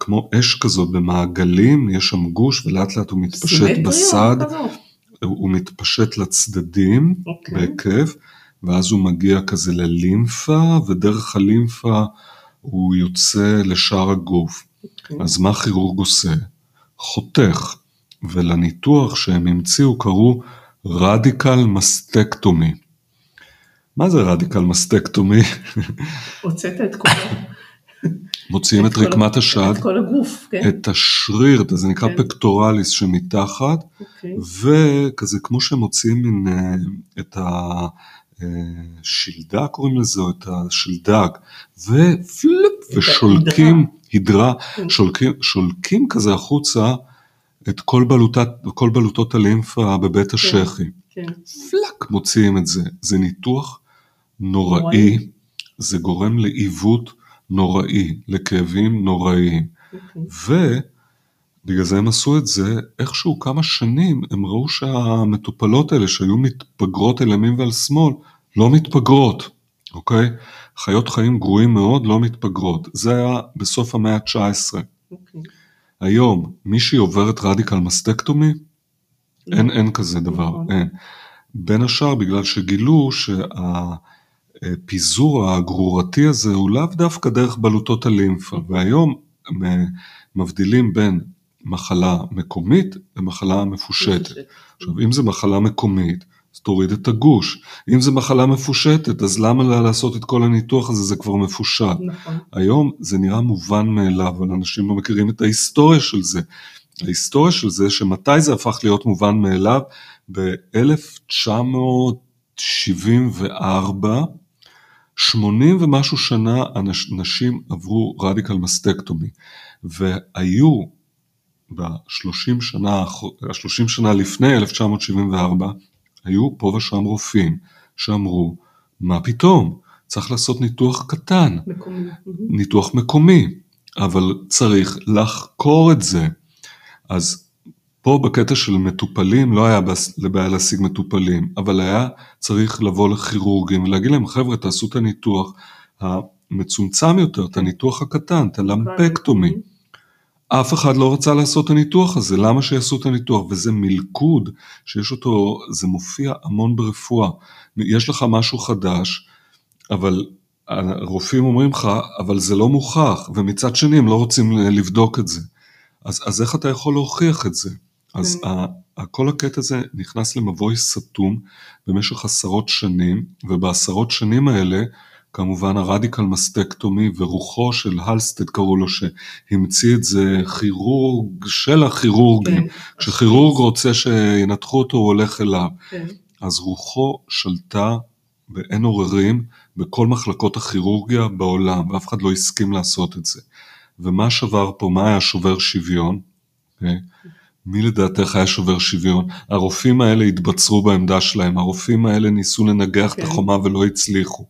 כמו אש כזאת במעגלים, יש שם גוש ולאט לאט הוא מתפשט בסד, הוא מתפשט לצדדים okay. אוקיי. בהיקף ואז הוא מגיע כזה ללימפה ודרך הלימפה הוא יוצא לשאר הגוף. Okay. אוקיי. אז מה כירורג עושה? חותך ולניתוח שהם המציאו קראו רדיקל מסטקטומי. מה זה רדיקל מסטקטומי? הוצאת את כל... מוציאים את, את רקמת השד, את כל הגוף, כן? את השריר, זה נקרא כן. פקטורליס שמתחת, אוקיי. וכזה כמו שמוציאים מן, אה, את השלדה קוראים לזה, או את השלדג, ופלופ, ושולקים, הידרה, כן. שולקים, שולקים כזה החוצה את כל, בלוטת, כל בלוטות הלימפה בבית כן, השחי. כן. פלאק מוציאים את זה. זה ניתוח נוראי, נוראי. זה גורם לעיוות נוראי, לכאבים נוראיים. ובגלל זה הם עשו את זה, איכשהו כמה שנים הם ראו שהמטופלות האלה שהיו מתפגרות על ימין ועל שמאל, לא מתפגרות, אוקיי? חיות חיים גרועים מאוד לא מתפגרות. זה היה בסוף המאה ה-19. אוקיי. היום מישהי עוברת רדיקל מסטקטומי? לא. אין, אין כזה דבר, נכון. אין. בין השאר בגלל שגילו שהפיזור הגרורתי הזה הוא לאו דווקא דרך בלוטות הלימפה, והיום מבדילים בין מחלה מקומית למחלה מפושטת. עכשיו אם זה מחלה מקומית, אז תוריד את הגוש. אם זה מחלה מפושטת, אז למה לה לעשות את כל הניתוח הזה, זה כבר מפושט. נכון. היום זה נראה מובן מאליו, אבל אנשים לא מכירים את ההיסטוריה של זה. ההיסטוריה של זה, שמתי זה הפך להיות מובן מאליו? ב-1974, 80 ומשהו שנה אנשים עברו רדיקל מסטקטומי, והיו ב-30 שנה, 30 שנה לפני 1974, היו פה ושם רופאים שאמרו, מה פתאום, צריך לעשות ניתוח קטן, מקומי. ניתוח מקומי, אבל צריך לחקור את זה. אז פה בקטע של מטופלים לא היה בעיה להשיג מטופלים, אבל היה צריך לבוא לכירורגים ולהגיד להם חבר'ה תעשו את הניתוח המצומצם יותר, את הניתוח הקטן, את הלמפקטומי. אף אחד לא רצה לעשות את הניתוח הזה, למה שיעשו את הניתוח? וזה מלכוד שיש אותו, זה מופיע המון ברפואה. יש לך משהו חדש, אבל הרופאים אומרים לך, אבל זה לא מוכח, ומצד שני הם לא רוצים לבדוק את זה. אז, אז איך אתה יכול להוכיח את זה? אז כן. כל הקטע הזה נכנס למבוי סתום במשך עשרות שנים, ובעשרות שנים האלה, כמובן הרדיקל מסטקטומי ורוחו של הלסטד קראו לו שהמציא את זה כירורג של הכירורגים. כן. כשכירורג רוצה שינתחו אותו הוא הולך אליו. כן. אז רוחו שלטה ואין עוררים בכל מחלקות הכירורגיה בעולם ואף אחד לא הסכים לעשות את זה. ומה שבר פה, מה היה שובר שוויון? Okay. מי לדעתך היה שובר שוויון? הרופאים האלה התבצרו בעמדה שלהם, הרופאים האלה ניסו לנגח okay. את כן. החומה ולא הצליחו.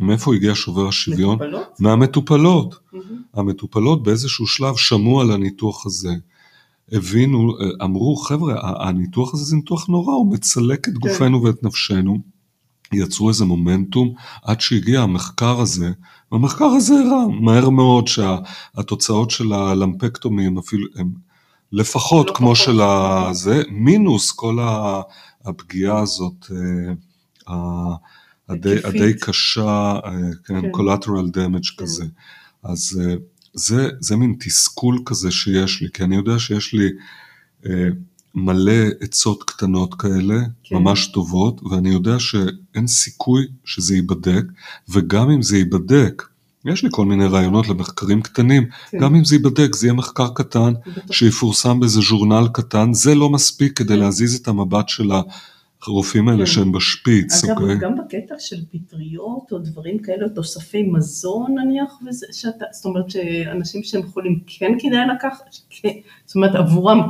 מאיפה הגיע שובר השוויון? מטופלות? מהמטופלות. Mm-hmm. המטופלות באיזשהו שלב שמעו על הניתוח הזה, הבינו, אמרו חבר'ה, הניתוח הזה זה ניתוח נורא, הוא מצלק את כן. גופנו ואת נפשנו. יצרו איזה מומנטום עד שהגיע המחקר הזה, והמחקר הזה הראה מהר מאוד שהתוצאות של הלמפקטומי הם אפילו, הם לפחות לא כמו של הזה, מינוס כל הפגיעה הזאת, אה, הדי, הדי קשה, אה, כן, כן. collateral damage כן. כזה. אז אה, זה, זה מין תסכול כזה שיש לי, כי אני יודע שיש לי מלא עצות קטנות כאלה, כן. ממש טובות, ואני יודע שאין סיכוי שזה ייבדק, וגם אם זה ייבדק, יש לי כל מיני רעיונות למחקרים קטנים, כן. גם אם זה ייבדק, זה יהיה מחקר קטן. שיפורסם באיזה ז'ורנל קטן, זה לא מספיק כדי כן. להזיז את המבט של הרופאים האלה כן. שהם בשפיץ, אגב, אוקיי? גם בקטע של פטריות או דברים כאלה, תוספי מזון נניח, וזה, שאתה, זאת אומרת שאנשים שהם חולים כן כדאי לקחת, כן, זאת אומרת עבורם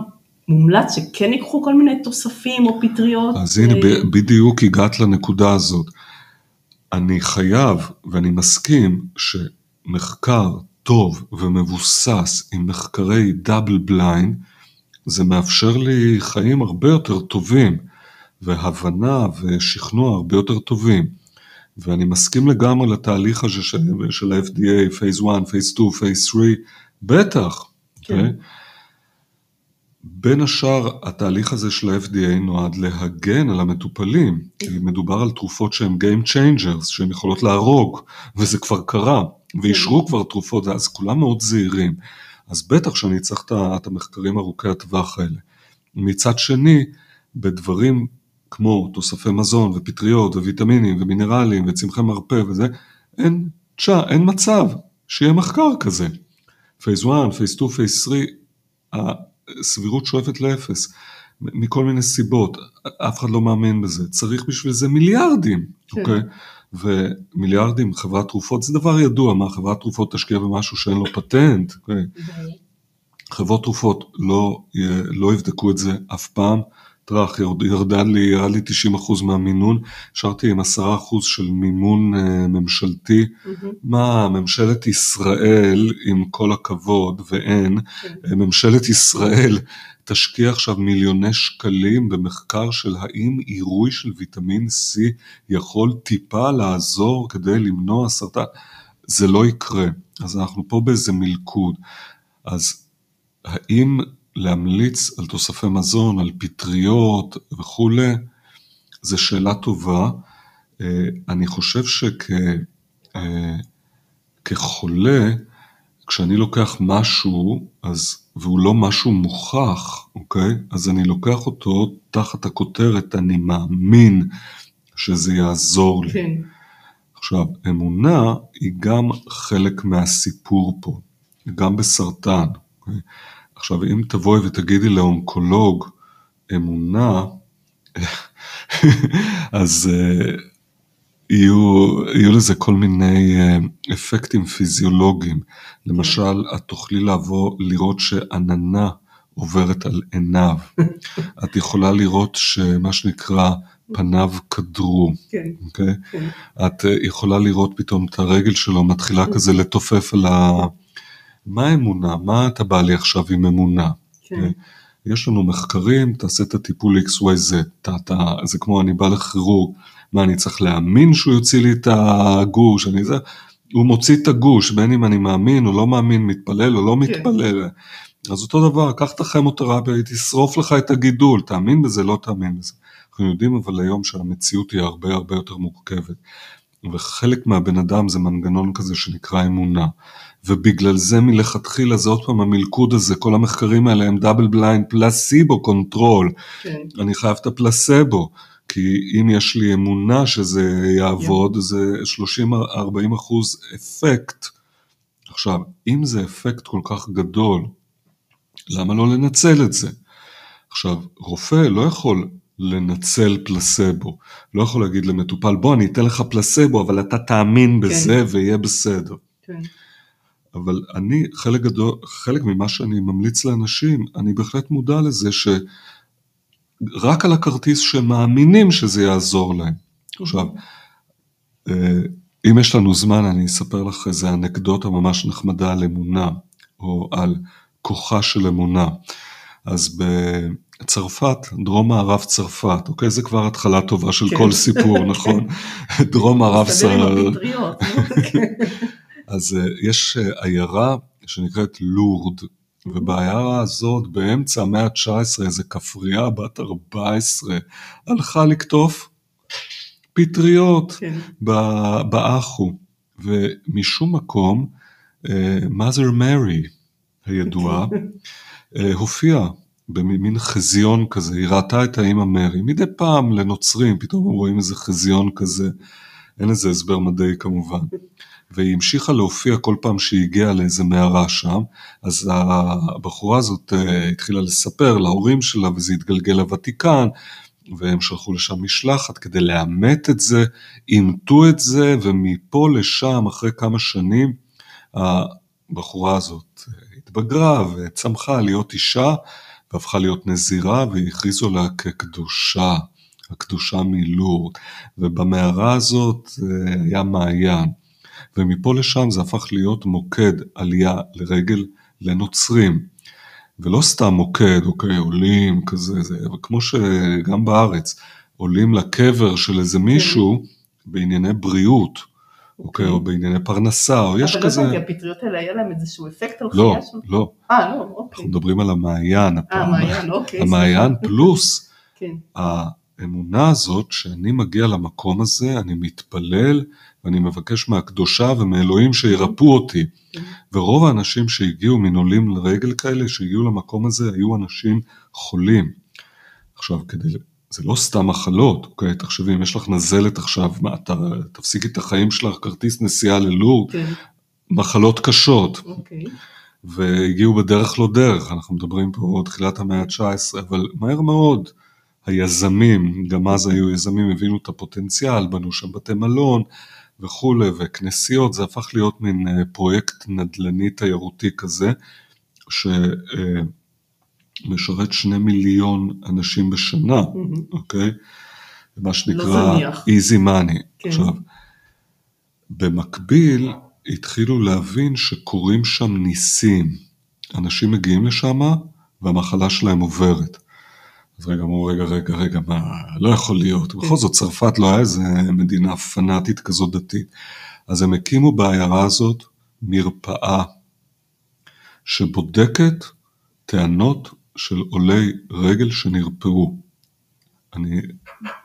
מומלץ שכן ייקחו כל מיני תוספים או פטריות. אז הנה, ו... בדיוק הגעת לנקודה הזאת. אני חייב ואני מסכים שמחקר טוב ומבוסס עם מחקרי double blind, זה מאפשר לי חיים הרבה יותר טובים, והבנה ושכנוע הרבה יותר טובים. ואני מסכים לגמרי לתהליך הזה של, של ה-FDA, phase 1, phase 2, phase 3, בטח. כן. Okay? בין השאר, התהליך הזה של ה-FDA נועד להגן על המטופלים, כי מדובר על תרופות שהן Game Changers, שהן יכולות להרוג, וזה כבר קרה, ואישרו כבר תרופות, אז כולם מאוד זהירים. אז בטח שאני צריך את המחקרים ארוכי הטווח האלה. מצד שני, בדברים כמו תוספי מזון ופטריות וויטמינים ומינרלים וצמחי מרפא וזה, אין תשע, אין מצב שיהיה מחקר כזה. phase 1, phase 2, phase 3, סבירות שואפת לאפס, מכל מיני סיבות, אף אחד לא מאמין בזה, צריך בשביל זה מיליארדים, כן. אוקיי? ומיליארדים, חברת תרופות, זה דבר ידוע, מה חברת תרופות תשקיע במשהו שאין לו פטנט, אוקיי? חברות תרופות לא, לא יבדקו את זה אף פעם, טראח, ירדה לי, ירד לי 90% מהמינון, השארתי עם 10% של מימון uh, ממשלתי. Mm-hmm. מה, ממשלת ישראל, עם כל הכבוד, ואין, mm-hmm. ממשלת ישראל תשקיע עכשיו מיליוני שקלים במחקר של האם עירוי של ויטמין C יכול טיפה לעזור כדי למנוע סרטן. זה לא יקרה. אז אנחנו פה באיזה מלכוד. אז האם להמליץ על תוספי מזון, על פטריות וכולי, זו שאלה טובה. אה, אני חושב שכחולה, אה, כשאני לוקח משהו, אז, והוא לא משהו מוכח, אוקיי? אז אני לוקח אותו תחת הכותרת, אני מאמין שזה יעזור לי. כן. עכשיו, אמונה היא גם חלק מהסיפור פה, גם בסרטן. אוקיי? עכשיו, אם תבואי ותגידי לאונקולוג אמונה, אז uh, יהיו, יהיו לזה כל מיני uh, אפקטים פיזיולוגיים. למשל, את תוכלי לבוא, לראות שעננה עוברת על עיניו. את יכולה לראות שמה שנקרא פניו קדרו, כן, אוקיי? כן. את אה, יכולה לראות פתאום את הרגל שלו מתחילה כזה לתופף על ה... מה אמונה? מה אתה בא לי עכשיו עם אמונה? כן. יש לנו מחקרים, תעשה את הטיפול XYZ, אתה, אתה, זה כמו אני בא לכירורג, מה אני צריך להאמין שהוא יוציא לי את הגוש, אני זה, הוא מוציא את הגוש, בין אם אני מאמין או לא מאמין, מתפלל או לא מתפלל. אז אותו דבר, קח את הכימותרפיה, היא תשרוף לך את הגידול, תאמין בזה, לא תאמין בזה. אנחנו יודעים אבל היום שהמציאות היא הרבה הרבה יותר מורכבת. וחלק מהבן אדם זה מנגנון כזה שנקרא אמונה. ובגלל זה מלכתחילה זה עוד פעם המלכוד הזה, כל המחקרים האלה הם double blind placebo control. כן. אני חייב את הפלסבו, כי אם יש לי אמונה שזה יעבוד, זה 30-40 אחוז אפקט. עכשיו, אם זה אפקט כל כך גדול, למה לא לנצל את זה? עכשיו, רופא לא יכול לנצל פלסבו, לא יכול להגיד למטופל, בוא אני אתן לך פלסבו, אבל אתה תאמין בזה ויהיה בסדר. כן. אבל אני, חלק גדול, חלק ממה שאני ממליץ לאנשים, אני בהחלט מודע לזה שרק על הכרטיס שמאמינים שזה יעזור להם. עכשיו, אה, אם יש לנו זמן, אני אספר לך איזה אנקדוטה ממש נחמדה על אמונה, או על כוחה של אמונה. אז בצרפת, דרום מערב צרפת, אוקיי? זה כבר התחלה טובה של כן. כל סיפור, נכון? דרום מערב צרפת. כן. אז אה, יש אה, עיירה שנקראת לורד, ובעיירה הזאת באמצע המאה ה-19 איזה כפרייה בת 14 הלכה לקטוף פטריות כן. באחו, ומשום מקום אה, mother מרי הידועה אה, הופיעה במין חזיון כזה, היא ראתה את האימא מרי, מדי פעם לנוצרים פתאום הם רואים איזה חזיון כזה, אין לזה הסבר מדעי כמובן. והיא המשיכה להופיע כל פעם שהיא הגיעה לאיזה מערה שם, אז הבחורה הזאת אה, התחילה לספר להורים שלה וזה התגלגל לוותיקן, והם שלחו לשם משלחת כדי לאמת את זה, אימתו את זה, ומפה לשם אחרי כמה שנים הבחורה הזאת התבגרה וצמחה להיות אישה והפכה להיות נזירה והכריזו לה כקדושה, הקדושה מלורד, ובמערה הזאת אה, היה מעיין. ומפה לשם זה הפך להיות מוקד עלייה לרגל לנוצרים. ולא סתם מוקד, אוקיי, עולים כזה, זה, כמו שגם בארץ, עולים לקבר של איזה מישהו בענייני בריאות, אוקיי, או בענייני פרנסה, או יש אבל לא כזה... הבנתי, הפטריות האלה היה להם איזשהו אפקט על לא, חייה שם? לא, אה, לא, אוקיי. אנחנו מדברים על המעיין אה, הפעם. מעיין, אוקיי. המעיין. פלוס כן, האמונה הזאת שאני מגיע למקום הזה, אני מתפלל ואני מבקש מהקדושה ומאלוהים שירפאו אותי. כן. ורוב האנשים שהגיעו מן עולים לרגל כאלה, שהגיעו למקום הזה, היו אנשים חולים. עכשיו, כדי, זה לא סתם מחלות, אוקיי? תחשבי, אם יש לך נזלת עכשיו, מה, אתה, תפסיקי את החיים שלך, כרטיס נסיעה ללור, כן, מחלות קשות. אוקיי. והגיעו בדרך לא דרך, אנחנו מדברים פה תחילת המאה ה-19, אבל מהר מאוד היזמים, גם אז היו יזמים, הבינו את הפוטנציאל, בנו שם בתי מלון וכולי, וכנסיות, זה הפך להיות מין אה, פרויקט נדל"ני תיירותי כזה, שמשרת שני מיליון אנשים בשנה, מהמם. אוקיי? מה לא שנקרא זניח. easy money. כן. עכשיו, במקביל התחילו להבין שקורים שם ניסים. אנשים מגיעים לשם והמחלה שלהם עוברת. אז רגע, אמרו, רגע, רגע, רגע, מה, לא יכול להיות. בכל זאת, צרפת לא היה איזה מדינה פנאטית כזאת דתית. אז הם הקימו בעיירה הזאת מרפאה שבודקת טענות של עולי רגל שנרפאו. אני,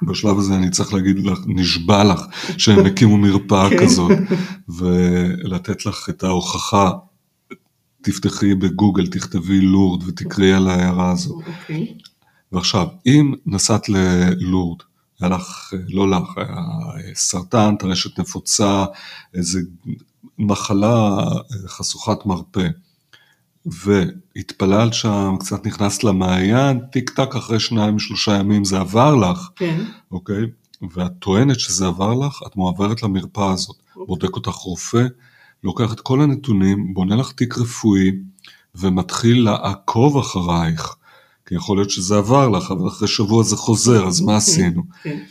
בשלב הזה אני צריך להגיד לך, נשבע לך שהם הקימו מרפאה כן. כזאת, ולתת לך את ההוכחה, תפתחי בגוגל, תכתבי לורד ותקראי על העיירה הזאת. אוקיי. ועכשיו, אם נסעת ללורד, היה לך, לא לך, היה סרטן, טרשת נפוצה, איזה מחלה חשוכת מרפא, והתפללת שם, קצת נכנסת למעיין, טיק טק אחרי שניים שלושה ימים זה עבר לך, כן, אוקיי? ואת טוענת שזה עבר לך, את מועברת למרפאה הזאת. בודק אותך רופא, לוקח את כל הנתונים, בונה לך תיק רפואי, ומתחיל לעקוב אחרייך. כי יכול להיות שזה עבר לך, אבל אחרי שבוע זה חוזר, אז מה עשינו? כן,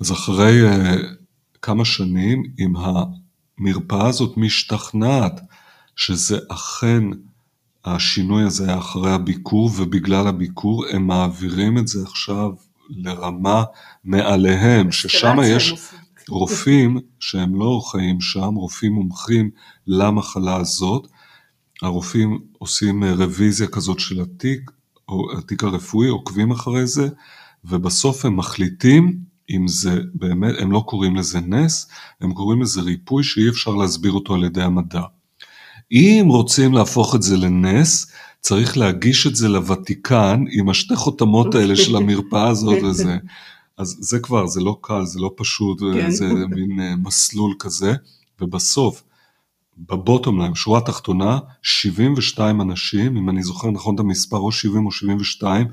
אז אחרי uh, כמה שנים, אם המרפאה הזאת משתכנעת שזה אכן השינוי הזה היה אחרי הביקור, ובגלל הביקור הם מעבירים את זה עכשיו לרמה מעליהם, ששם יש רופאים שהם לא חיים שם, רופאים מומחים למחלה הזאת. הרופאים עושים רוויזיה כזאת של התיק, או התיק הרפואי, עוקבים אחרי זה, ובסוף הם מחליטים אם זה באמת, הם לא קוראים לזה נס, הם קוראים לזה ריפוי שאי אפשר להסביר אותו על ידי המדע. אם רוצים להפוך את זה לנס, צריך להגיש את זה לוותיקן עם השתי חותמות האלה של המרפאה הזאת וזה. אז זה כבר, זה לא קל, זה לא פשוט, כן. זה מין אה, מסלול כזה, ובסוף, בבוטום ליין, שורה תחתונה, 72 אנשים, אם אני זוכר נכון את המספר, או 70 או 72,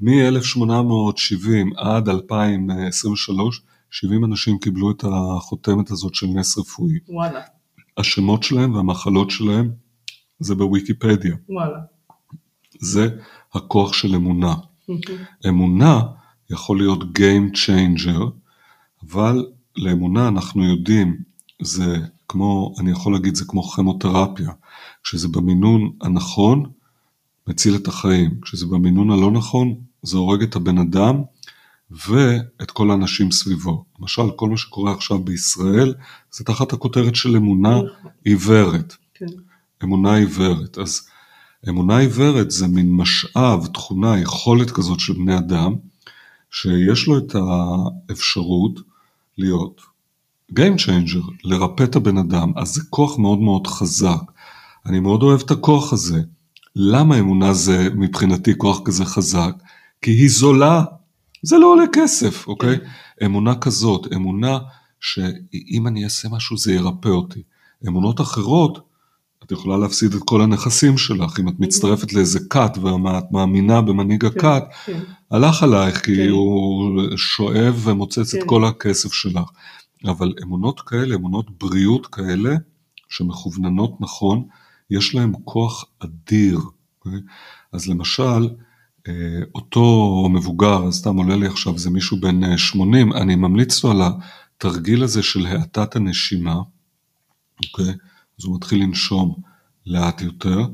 מ-1870 עד 2023, 70 אנשים קיבלו את החותמת הזאת של נס רפואי. וואלה. השמות שלהם והמחלות שלהם זה בוויקיפדיה. וואלה. זה הכוח של אמונה. אמונה יכול להיות Game Changer, אבל לאמונה אנחנו יודעים, זה כמו, אני יכול להגיד, זה כמו כימותרפיה. כשזה במינון הנכון, מציל את החיים. כשזה במינון הלא נכון, זה הורג את הבן אדם ואת כל האנשים סביבו. למשל, כל מה שקורה עכשיו בישראל, זה תחת הכותרת של אמונה. עיוורת. כן. אמונה עיוורת. אז אמונה עיוורת זה מין משאב, תכונה, יכולת כזאת של בני אדם, שיש לו את האפשרות להיות Game Changer, לרפא את הבן אדם, אז זה כוח מאוד מאוד חזק. אני מאוד אוהב את הכוח הזה. למה אמונה זה מבחינתי כוח כזה חזק? כי היא זולה, זה לא עולה כסף, אוקיי? כן. אמונה כזאת, אמונה שאם אני אעשה משהו זה ירפא אותי. אמונות אחרות, את יכולה להפסיד את כל הנכסים שלך, אם את מצטרפת לאיזה כת ואת מאמינה במנהיג כן, הכת, כן. הלך עלייך כי כן. הוא שואב ומוצץ כן. את כל הכסף שלך. אבל אמונות כאלה, אמונות בריאות כאלה, שמכווננות נכון, יש להם כוח אדיר. אוקיי? אז למשל, אותו מבוגר, סתם עולה לי עכשיו, זה מישהו בן 80, אני ממליץ לו על התרגיל הזה של האטת הנשימה, אוקיי? אז הוא מתחיל לנשום לאט יותר,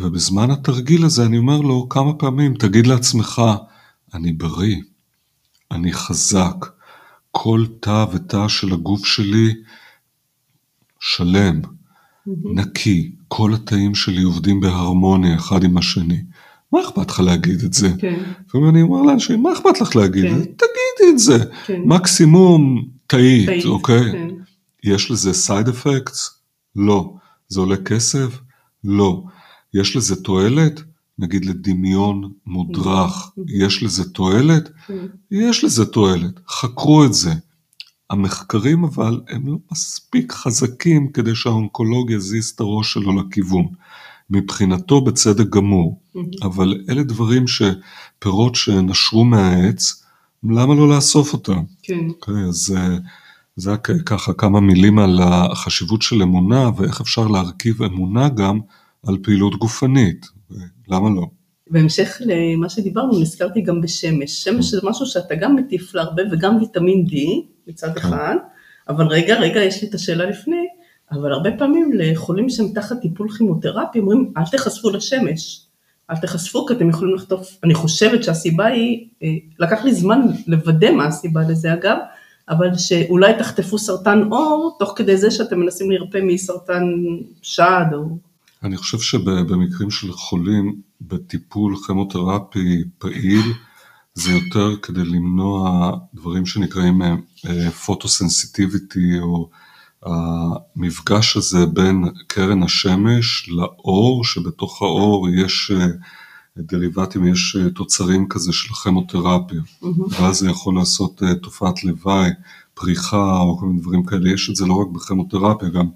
ובזמן התרגיל הזה אני אומר לו כמה פעמים, תגיד לעצמך, אני בריא, אני חזק, כל תא ותא של הגוף שלי שלם, נקי, כל התאים שלי עובדים בהרמוניה אחד עם השני. מה אכפת לך להגיד את זה? כן. ואני אומר לאנשים, מה אכפת לך להגיד כן. תגידי את זה. כן. מקסימום טעית, אוקיי? כן. יש לזה side effects? לא. זה עולה כסף? לא. יש לזה תועלת? נגיד לדמיון מודרך, יש לזה תועלת? יש לזה תועלת, חקרו את זה. המחקרים אבל הם לא מספיק חזקים כדי שהאונקולוג יזיז את הראש שלו לכיוון. מבחינתו בצדק גמור, אבל אלה דברים שפירות שנשרו מהעץ, למה לא לאסוף אותם? כן. Okay, אוקיי, אז זה ככה כמה מילים על החשיבות של אמונה ואיך אפשר להרכיב אמונה גם על פעילות גופנית, למה לא? בהמשך למה שדיברנו, נזכרתי גם בשמש. שמש זה משהו שאתה גם מטיף להרבה וגם ויטמין D מצד כן. אחד, אבל רגע, רגע, יש לי את השאלה לפני, אבל הרבה פעמים לחולים שהם תחת טיפול כימותרפי אומרים, אל תחשפו לשמש. אל תחשפו כי אתם יכולים לחטוף, אני חושבת שהסיבה היא, אה, לקח לי זמן לוודא מה הסיבה לזה אגב, אבל שאולי תחטפו סרטן עור, תוך כדי זה שאתם מנסים להירפא מסרטן שד או... אני חושב שבמקרים של חולים בטיפול כימותרפי פעיל, זה יותר כדי למנוע דברים שנקראים פוטוסנסיטיביטי, אה, או המפגש הזה בין קרן השמש לאור, שבתוך האור יש אה, דריבטים, יש אה, תוצרים כזה של כימותרפיה, mm-hmm. ואז זה יכול לעשות תופעת לוואי, פריחה או כל מיני דברים כאלה, יש את זה לא רק בכימותרפיה, גם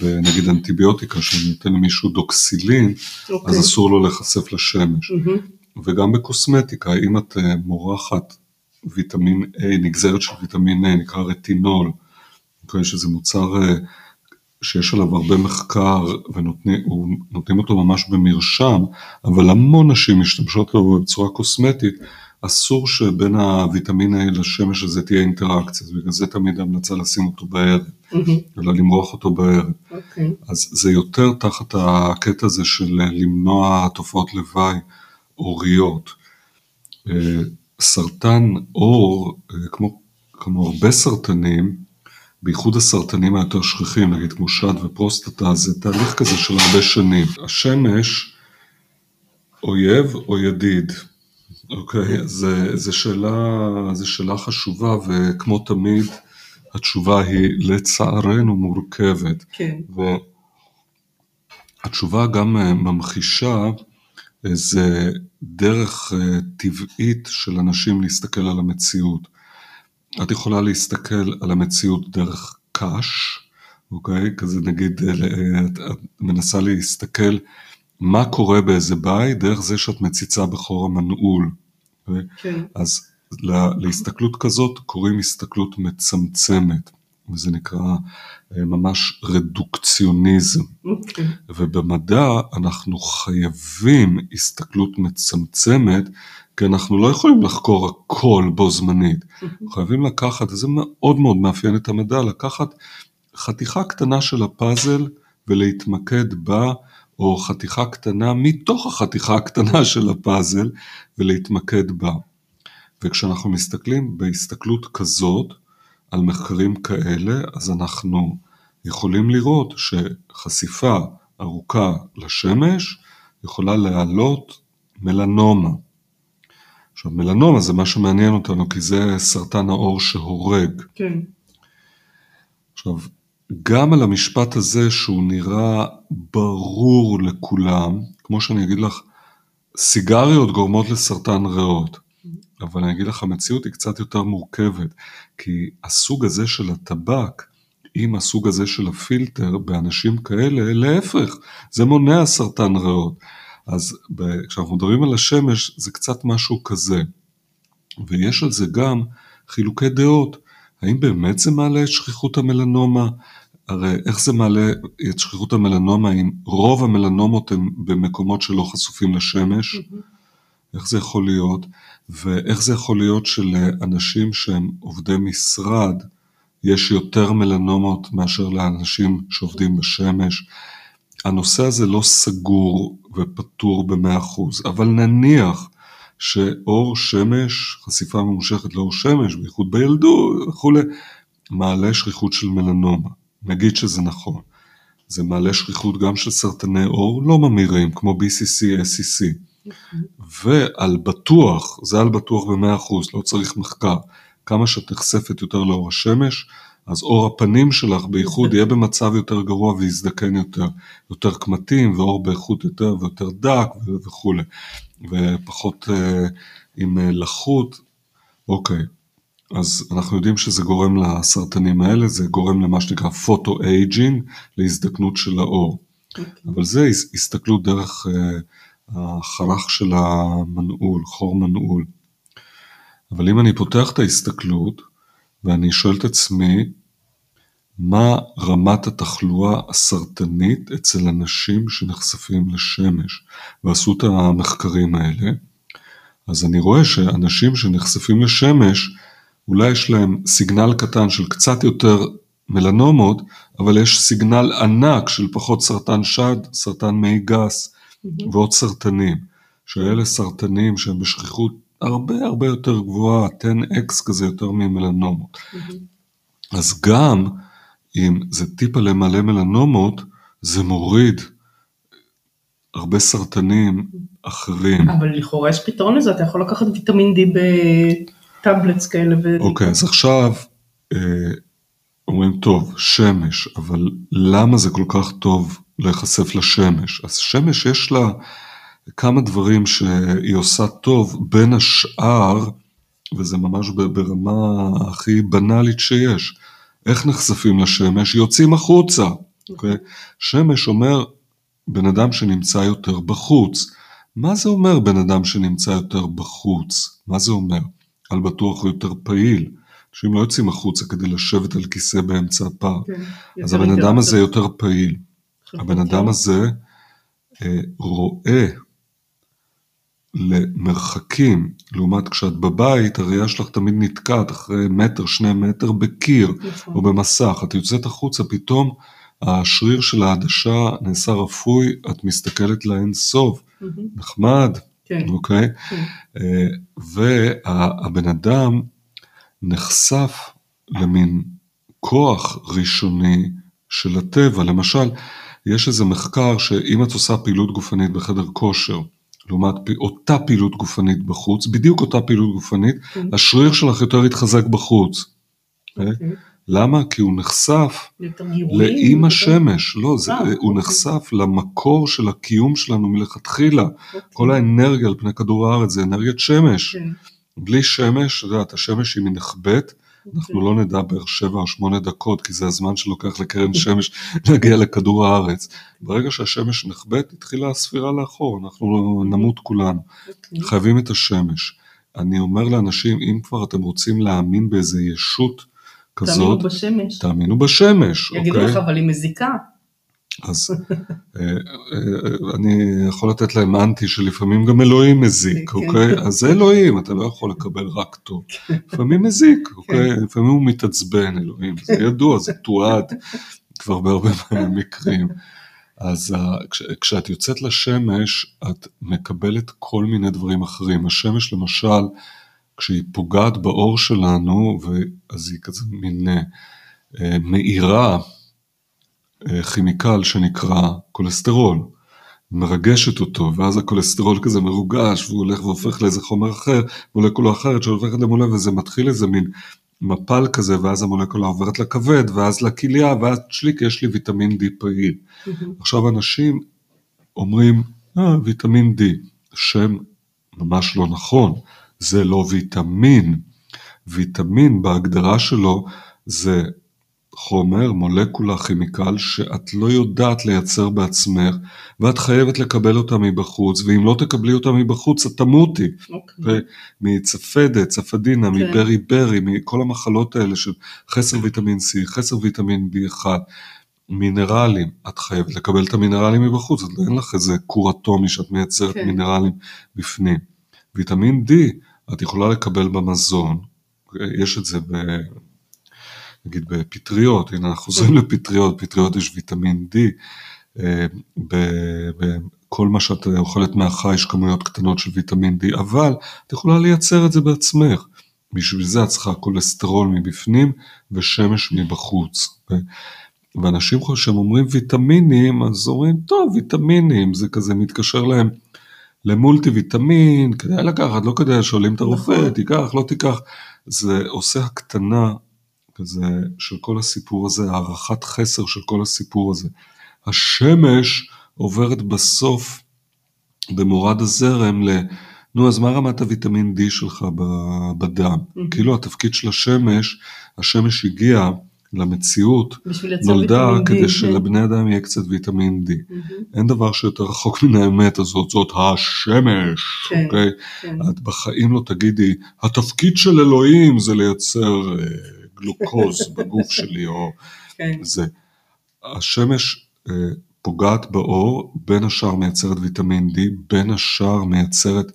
נגיד אנטיביוטיקה, שאני נותן למישהו דוקסילין, okay. אז אוקיי. אסור לו להיחשף לשמש. Mm-hmm. וגם בקוסמטיקה, אם את אה, מורחת ויטמין A, נגזרת של ויטמין A, נקרא רטינול, שזה מוצר אה, שיש עליו הרבה מחקר ונותנים אותו ממש במרשם, אבל המון נשים משתמשות בו בצורה קוסמטית, אסור שבין הוויטמין A לשמש הזה תהיה אינטראקציה, בגלל זה תמיד ההמלצה לשים אותו בערב, מהמם, אלא למרוח אותו בערב. אוקיי. אז זה יותר תחת הקטע הזה של למנוע תופעות לוואי עוריות. אה, סרטן עור, אה, כמו, כמו הרבה סרטנים, בייחוד הסרטנים היותר שכיחים, נגיד כמו שד ופרוסטטה, זה תהליך כזה של הרבה שנים. השמש, אויב או ידיד? אוקיי, זה, זה, שאלה, זה שאלה חשובה, וכמו תמיד, התשובה היא לצערנו מורכבת. כן, והתשובה גם אה, ממחישה איזה דרך אה, טבעית של אנשים להסתכל על המציאות. את יכולה להסתכל על המציאות דרך קש, אוקיי? כזה נגיד, אה, אה, את, את מנסה להסתכל מה קורה באיזה בית דרך זה שאת מציצה בחור המנעול. אוקיי? כן, אז לה- להסתכלות כזאת קוראים הסתכלות מצמצמת, וזה נקרא אה, ממש רדוקציוניזם. אוקיי. ובמדע אנחנו חייבים הסתכלות מצמצמת, כי אנחנו לא יכולים לחקור הכל בו זמנית. חייבים לקחת, וזה מאוד מאוד מאפיין את המדע, לקחת חתיכה קטנה של הפאזל ולהתמקד בה, או חתיכה קטנה מתוך החתיכה הקטנה של הפאזל ולהתמקד בה. וכשאנחנו מסתכלים בהסתכלות כזאת על מחקרים כאלה, אז אנחנו יכולים לראות שחשיפה ארוכה לשמש יכולה להעלות מלנומה. עכשיו מלנומה זה מה שמעניין אותנו כי זה סרטן העור שהורג. כן, עכשיו, גם על המשפט הזה שהוא נראה ברור לכולם, כמו שאני אגיד לך, סיגריות גורמות לסרטן ריאות, אבל אני אגיד לך, המציאות היא קצת יותר מורכבת, כי הסוג הזה של הטבק, עם הסוג הזה של הפילטר, באנשים כאלה, להפך, זה מונע סרטן ריאות. אז כשאנחנו מדברים על השמש, זה קצת משהו כזה. ויש על זה גם חילוקי דעות. האם באמת זה מעלה את שכיחות המלנומה? הרי איך זה מעלה את שכיחות המלנומה אם רוב המלנומות הן במקומות שלא חשופים לשמש? איך זה יכול להיות? ואיך זה יכול להיות שלאנשים שהם עובדי משרד יש יותר מלנומות מאשר לאנשים שעובדים בשמש? הנושא הזה לא סגור ופתור במאה אחוז, אבל נניח שאור שמש, חשיפה ממושכת לאור שמש, בייחוד בילדות וכולי, מעלה שכיחות של מלנומה. נגיד שזה נכון. זה מעלה שכיחות גם של סרטני עור לא ממאירים, כמו BCC, SCC. ועל בטוח, זה על בטוח במאה אחוז, לא צריך מחקר. כמה שאת נחשפת יותר לאור השמש, אז עור הפנים שלך בייחוד יהיה במצב יותר גרוע ויזדקן יותר. יותר קמטים ועור באיכות יותר ויותר דק וכולי. ופחות אה, עם אה, לחות. אוקיי, אז אנחנו יודעים שזה גורם לסרטנים האלה, זה גורם למה שנקרא photo-aging, להזדקנות של העור. אבל זה הס- הסתכלות דרך אה, החרך של המנעול, חור מנעול. אבל אם אני פותח את ההסתכלות ואני שואל את עצמי, מה רמת התחלואה הסרטנית אצל אנשים שנחשפים לשמש, ועשו את המחקרים האלה, אז אני רואה שאנשים שנחשפים לשמש, אולי יש להם סיגנל קטן של קצת יותר מלנומות, אבל יש סיגנל ענק של פחות סרטן שד, סרטן מעי גס ועוד סרטנים, שאלה סרטנים שהם בשכיחות הרבה הרבה יותר גבוהה, 10x כזה יותר ממלנומות. אז גם אם זה טיפה למלא מלנומות, זה מוריד הרבה סרטנים אחרים. אבל לכאורה יש פתרון לזה, אתה יכול לקחת ויטמין D בטאבלטס כאלה. ו... אוקיי, אז עכשיו אה, אומרים, טוב, שמש, אבל למה זה כל כך טוב להיחשף לשמש? אז שמש יש לה כמה דברים שהיא עושה טוב, בין השאר, וזה ממש ברמה הכי בנאלית שיש, איך נחשפים לשמש? יוצאים החוצה. אוקיי? שמש אומר בן אדם שנמצא יותר בחוץ. מה זה אומר בן אדם שנמצא יותר בחוץ? מה זה אומר? על בטוח הוא יותר פעיל. אנשים לא יוצאים החוצה כדי לשבת על כיסא באמצע הפארק. כן, אז הבן אדם הזה. יותר פעיל. הבן אדם הזה אה, רואה למרחקים, לעומת כשאת בבית, הראייה שלך תמיד נתקעת אחרי מטר, שני מטר בקיר נכון. או במסך. את יוצאת החוצה, פתאום השריר של העדשה נעשה רפוי, את מסתכלת לאין סוף, מהמם. נחמד, כן, אוקיי? כן. אה, והבן אדם נחשף למין כוח ראשוני של הטבע. למשל, יש איזה מחקר שאם את עושה פעילות גופנית בחדר כושר, לעומת אותה פעילות גופנית בחוץ, בדיוק אותה פעילות גופנית, כן. השריר שלך יותר יתחזק בחוץ. אוקיי. למה? כי הוא נחשף. לאם השמש, לא, זה, אה, הוא אוקיי. נחשף למקור של הקיום שלנו מלכתחילה. אוקיי. כל האנרגיה על פני כדור הארץ זה אנרגיית שמש. כן, בלי שמש, את יודעת, השמש היא נחבאת, אנחנו אוקיי. לא נדע בערך שבע או שמונה דקות, כי זה הזמן שלוקח לקרן שמש להגיע לכדור הארץ. ברגע שהשמש נחבאת, התחילה הספירה לאחור, אנחנו נמות כולנו. אוקיי. חייבים את השמש. אני אומר לאנשים, אם כבר אתם רוצים להאמין באיזה ישות תאמינו כזאת, בשמש. תאמינו בשמש, יגידו אוקיי? לך, אבל היא מזיקה. אז אה, אה, אני יכול לתת להם אנטי שלפעמים גם אלוהים מזיק, כן. אוקיי? אז זה אלוהים, אתה לא יכול לקבל רק טוב. לפעמים מזיק, אוקיי? לפעמים הוא מתעצבן, אלוהים, זה ידוע, זה תועד כבר בהרבה מקרים. אז ה- כש- כשאת יוצאת לשמש, את מקבלת כל מיני דברים אחרים. השמש למשל, כשהיא פוגעת באור שלנו, אז היא כזה מין אה, אה, מאירה אה, כימיקל שנקרא כולסטרול, מרגשת אותו, ואז הכולסטרול כזה מרוגש, והוא הולך והופך לאיזה חומר אחר, מולקולה אחרת שהופכת למולקולה, וזה מתחיל איזה מין מפל כזה, ואז המולקולה עוברת לכבד, ואז לכליה, ואז צ'ליק, יש לי ויטמין D פעיל. עכשיו אנשים אומרים, אה, ויטמין D, שם ממש לא נכון, זה לא ויטמין. ויטמין בהגדרה שלו זה חומר, מולקולה, כימיקל, שאת לא יודעת לייצר בעצמך, ואת חייבת לקבל אותה מבחוץ, ואם לא תקבלי אותה מבחוץ, את תמותי. אוקיי. מצפדת, צפדינה, כן. מברי ברי, מכל המחלות האלה של חסר ויטמין C, חסר ויטמין B1, מינרלים, את חייבת לקבל את המינרלים מבחוץ, אז אין לך איזה כור אטומי שאת מייצרת כן. מינרלים בפנים. ויטמין D את יכולה לקבל במזון, יש את זה ב... נגיד בפטריות, הנה אנחנו חוזרים לפטריות, פטריות יש ויטמין D, אה, בכל מה שאת אוכלת מהחי יש כמויות קטנות של ויטמין D, אבל את יכולה לייצר את זה בעצמך. בשביל זה את צריכה כולסטרול מבפנים ושמש מבחוץ. ואנשים שהם אומרים ויטמינים, אז אומרים, טוב, ויטמינים, זה כזה מתקשר להם למולטי ויטמין, כדאי לקחת, לא כדאי, שואלים את הרופא, נכון. תיקח, לא תיקח. זה עושה הקטנה כזה של כל הסיפור הזה, הערכת חסר של כל הסיפור הזה. השמש עוברת בסוף במורד הזרם ל... נו, אז מה רמת הוויטמין D שלך בדם? Mhm. כאילו התפקיד של השמש, השמש הגיעה למציאות, נולדה ויטמין D, כדי כן. שלבני אדם יהיה קצת ויטמין D. מהמם. אין דבר שיותר רחוק מן האמת הזאת, זאת השמש, כן. אוקיי? כן. את בחיים לא תגידי, התפקיד של אלוהים זה לייצר גלוקוז בגוף שלי, או כן. זה. השמש אה, פוגעת בעור, בין השאר מייצרת ויטמין D, בין השאר מייצרת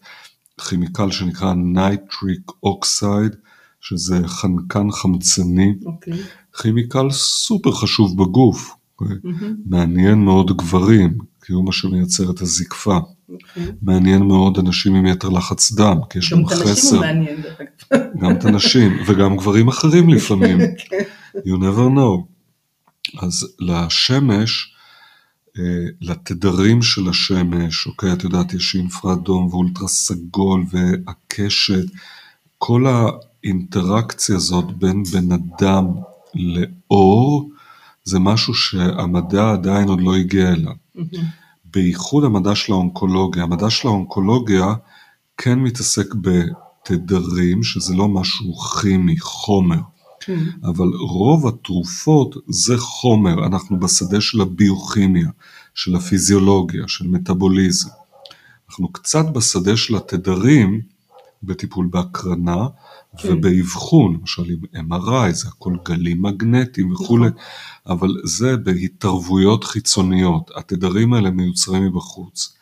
כימיקל שנקרא nitric oxide, שזה חנקן חמצני, אוקיי. כימיקל סופר חשוב בגוף? מהמם. מעניין מאוד גברים, כי הוא מה שמייצר את הזקפה. אוקיי. מעניין מאוד אנשים עם יתר לחץ דם, כי יש גם להם את הנשים חסר. הוא מעניין, דרך אגב. גם את הנשים, וגם גברים אחרים לפעמים. כן. You never know. אז לשמש, אה, לתדרים של השמש, אוקיי, את יודעת, יש אינפרדום ואולטרה סגול והקשת, כל האינטראקציה הזאת בין בן אדם לאור, זה משהו שהמדע עדיין עוד לא הגיע אליו. מהמם. בייחוד המדע של האונקולוגיה. המדע של האונקולוגיה כן מתעסק בתדרים, שזה לא משהו כימי, חומר, מהמם. אבל רוב התרופות זה חומר, אנחנו בשדה של הביוכימיה, של הפיזיולוגיה, של מטאבוליזם. אנחנו קצת בשדה של התדרים בטיפול בהקרנה כן. ובאבחון, למשל עם MRI, זה הכל גלים מגנטיים וכולי, אבל זה בהתערבויות חיצוניות, התדרים האלה מיוצרים מבחוץ.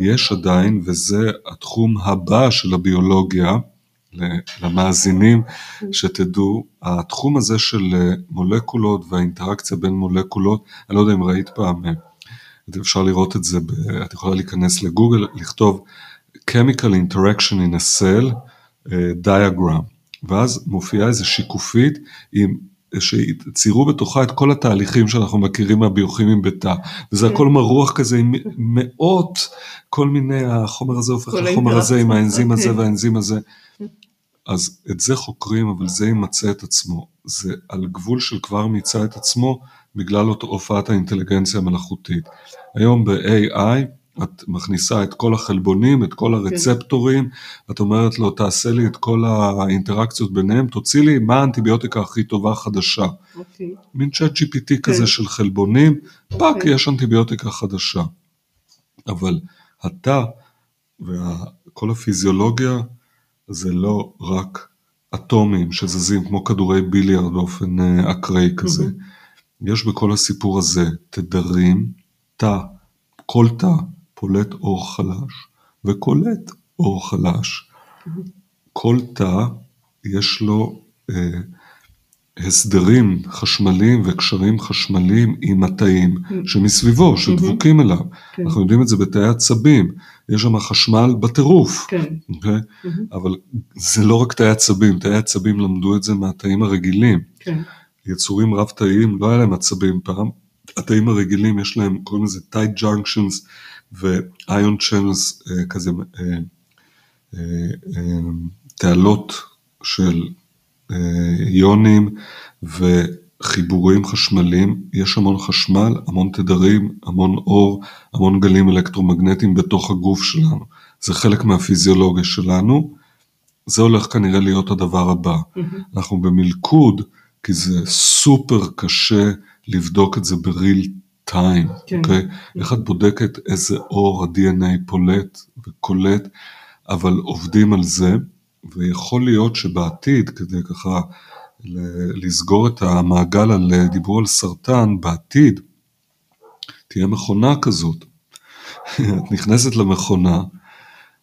יש עדיין, וזה התחום הבא של הביולוגיה, למאזינים שתדעו, התחום הזה של מולקולות והאינטראקציה בין מולקולות, אני לא יודע אם ראית פעם, אפשר לראות את זה, את יכולה להיכנס לגוגל, לכתוב chemical interaction in a cell diagram, ואז מופיעה איזה שיקופית עם שציירו בתוכה את כל התהליכים שאנחנו מכירים מהביוכימים בתא, וזה הכל מרוח כזה עם מאות, כל מיני, החומר הזה הופך לחומר הזה עם האנזים הזה והאנזים הזה. אז את זה חוקרים, אבל זה ימצא את עצמו. זה על גבול של כבר מיצה את עצמו בגלל הופעת האינטליגנציה המלאכותית. היום ב-AI את מכניסה את כל החלבונים, את כל הרצפטורים, את אומרת לו תעשה לי את כל האינטראקציות ביניהם, תוציא לי מה האנטיביוטיקה הכי טובה חדשה. אוקיי. מין Chat GPT כזה של חלבונים, fuck, יש אנטיביוטיקה חדשה. אבל התא וכל הפיזיולוגיה זה לא רק אטומים שזזים כמו כדורי ביליארד באופן אקראי כזה. יש בכל הסיפור הזה תדרים, תא, כל תא פולט אור חלש וקולט אור חלש. כל תא יש לו אה, הסדרים חשמליים וקשרים חשמליים עם התאים שמסביבו, שדבוקים אליו. כן. אנחנו יודעים את זה בתאי עצבים, יש שם חשמל בטירוף. כן. אוקיי? אבל זה לא רק תאי עצבים, תאי עצבים למדו את זה מהתאים הרגילים. כן. יצורים רב תאיים, לא היה להם עצבים פעם, התאים הרגילים יש להם, קוראים לזה tight junctions ו-ion channels כזה, תעלות של איונים וחיבורים חשמליים, יש המון חשמל, המון תדרים, המון אור, המון גלים אלקטרומגנטיים בתוך הגוף שלנו. זה חלק מהפיזיולוגיה שלנו, זה הולך כנראה להיות הדבר הבא. אנחנו במלכוד, כי זה סופר קשה לבדוק את זה בריל טיים, אוקיי? איך את בודקת איזה אור ה-DNA פולט וקולט, אבל עובדים על זה, ויכול להיות שבעתיד, כדי ככה לסגור את המעגל על דיבור על סרטן, בעתיד תהיה מכונה כזאת. את נכנסת למכונה,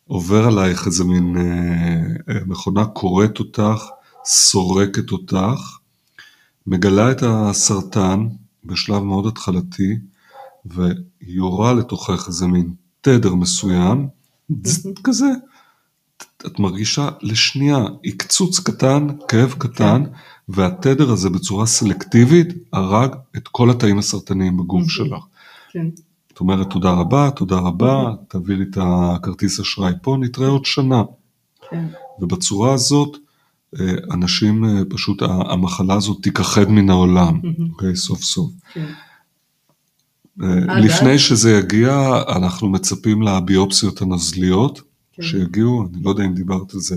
עובר עלייך איזה מין מכונה קוראת אותך, סורקת אותך, מגלה את הסרטן בשלב מאוד התחלתי, ויורה לתוכך איזה מין תדר מסוים, כזה, את מרגישה לשנייה עקצוץ קטן, כאב קטן, והתדר הזה בצורה סלקטיבית הרג את כל התאים הסרטניים בגוף שלך. כן. את אומרת תודה רבה, תודה רבה, תביא לי את הכרטיס אשראי פה, נתראה עוד שנה. כן. ובצורה הזאת, אנשים פשוט, המחלה הזאת תיכחד מן העולם, אוקיי, סוף סוף. כן. לפני שזה יגיע, אנחנו מצפים לביופסיות הנזליות כן. שיגיעו, אני לא יודע אם דיברת על זה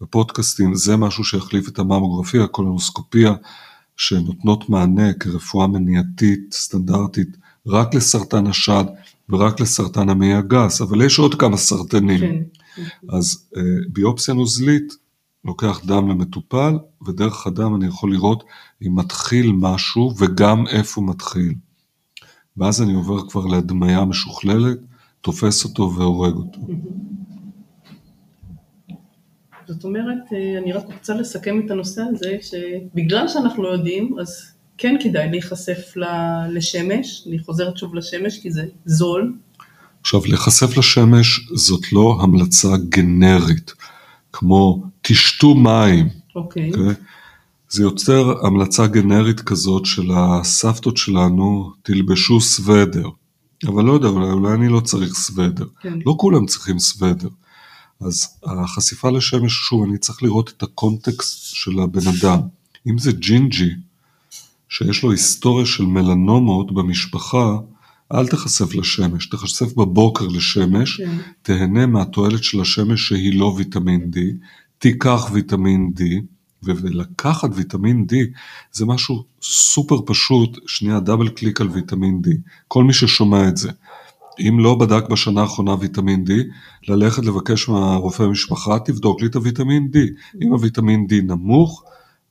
בפודקאסטים, זה משהו שיחליף את הממוגרפיה, הקולונוסקופיה, שנותנות מענה כרפואה מניעתית, סטנדרטית, רק לסרטן השד ורק לסרטן המעי הגס, אבל יש עוד כמה סרטנים. כן. אז ביופסיה נוזלית, לוקח דם למטופל, ודרך הדם אני יכול לראות אם מתחיל משהו וגם איפה מתחיל. ואז אני עובר כבר להדמיה משוכללת, תופס אותו והורג אותו. זאת אומרת, אני רק רוצה לסכם את הנושא הזה, שבגלל שאנחנו לא יודעים, אז כן כדאי להיחשף לשמש, אני חוזרת שוב לשמש כי זה זול. עכשיו, להיחשף לשמש זאת לא המלצה גנרית, כמו תשתו מים. אוקיי. Okay. Okay? זה יוצר המלצה גנרית כזאת של הסבתות שלנו, תלבשו סוודר. אבל לא יודע, אולי, אולי אני לא צריך סוודר. כן. לא כולם צריכים סוודר. אז החשיפה לשמש, שוב, אני צריך לראות את הקונטקסט של הבן אדם. אם זה ג'ינג'י, שיש לו היסטוריה של מלנומות במשפחה, אל תחשף לשמש, תחשף בבוקר לשמש, כן. תהנה מהתועלת של השמש שהיא לא ויטמין D, תיקח ויטמין D, ולקחת ויטמין D זה משהו סופר פשוט, שנייה double click על ויטמין D, כל מי ששומע את זה. אם לא בדק בשנה האחרונה ויטמין D, ללכת לבקש מהרופא משפחה, תבדוק לי את הוויטמין D. אם הוויטמין D נמוך,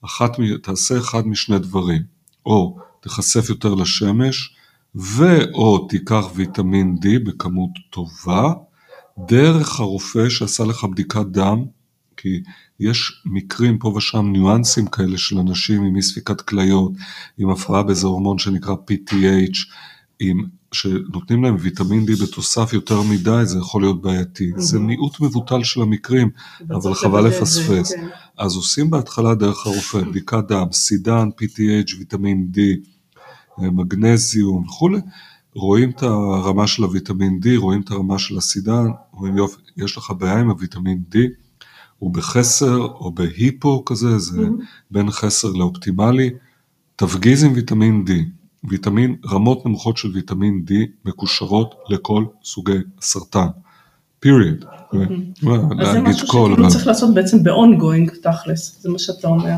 אחת, תעשה אחד משני דברים, או תחשף יותר לשמש, ואו תיקח ויטמין D בכמות טובה, דרך הרופא שעשה לך בדיקת דם, כי יש מקרים פה ושם ניואנסים כאלה של אנשים עם אי ספיקת כליות, עם הפרעה באיזה הורמון שנקרא PTH, עם, שנותנים להם ויטמין D בתוסף יותר מדי, זה יכול להיות בעייתי. Mhm. זה מיעוט מבוטל של המקרים, אבל חבל לפספס. כן. אז עושים בהתחלה דרך הרופא, בדיקת דם, סידן, PTH, ויטמין D, מגנזיום וכולי, רואים את הרמה של הוויטמין D, רואים את הרמה של הסידן, רואים יופי, יש לך בעיה עם הוויטמין D, הוא בחסר או בהיפו כזה, זה Mhm. בין חסר לאופטימלי, תפגיז עם ויטמין D, ויטמין, רמות נמוכות של ויטמין D מקושרות לכל סוגי הסרטן, period. אז זה משהו שכאילו צריך לעשות בעצם ב-ongoing תכלס, זה מה שאתה אומר.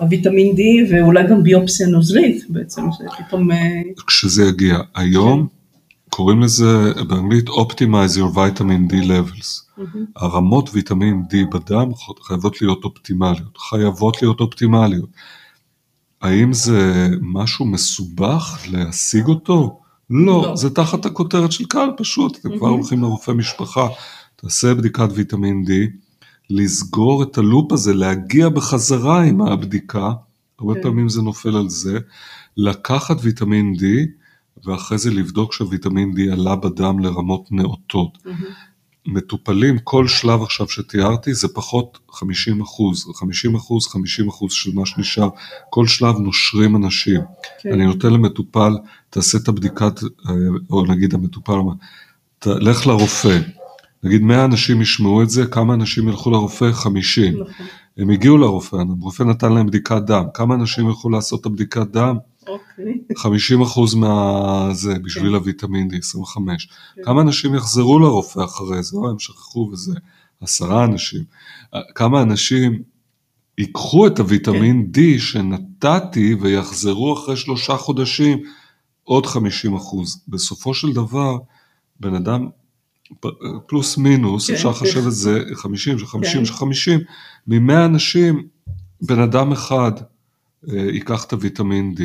הוויטמין D ואולי גם ביופסיה נוזלית בעצם, שפתאום... אה, כשזה יגיע. היום קוראים לזה באנגלית Optimize your vitamin D levels. הרמות ויטמין D בדם חייבות להיות אופטימליות, חייבות להיות אופטימליות. האם זה משהו מסובך להשיג אותו? לא, לא. זה תחת הכותרת של קהל פשוט, אתם כבר. הולכים לרופא משפחה, תעשה בדיקת ויטמין D, לסגור את הלופ הזה, להגיע בחזרה עם הבדיקה, הרבה כן. פעמים זה נופל על זה, לקחת ויטמין D, ואחרי זה לבדוק שהוויטמין D עלה בדם לרמות נאותות. מטופלים, כל שלב עכשיו שתיארתי זה פחות 50 אחוז, 50 אחוז, 50 אחוז של מה שנשאר, כל שלב נושרים אנשים. כן. אני נותן למטופל, תעשה את הבדיקת, אה, או נגיד המטופל אומר, "ת- לך לרופא, נגיד 100 אנשים ישמעו את זה, כמה אנשים ילכו לרופא? 50. נכון, הם הגיעו לרופא, הרופא נתן להם בדיקת דם, כמה אנשים ילכו לעשות את הבדיקת דם? אוקיי. 50 אחוז מהזה, בשביל כן. הוויטמין D, 25. כן. כמה אנשים יחזרו לרופא אחרי זה, או הם שכחו וזה, עשרה אנשים. כמה אנשים ייקחו את הוויטמין כן. D שנתתי ויחזרו אחרי שלושה חודשים, עוד 50 אחוז. בסופו של דבר, בן אדם, פלוס מינוס, כן. אפשר לחשב את זה 50 של 50 כן. של 50, מ-100 אנשים, בן אדם אחד אה, ייקח את הוויטמין D.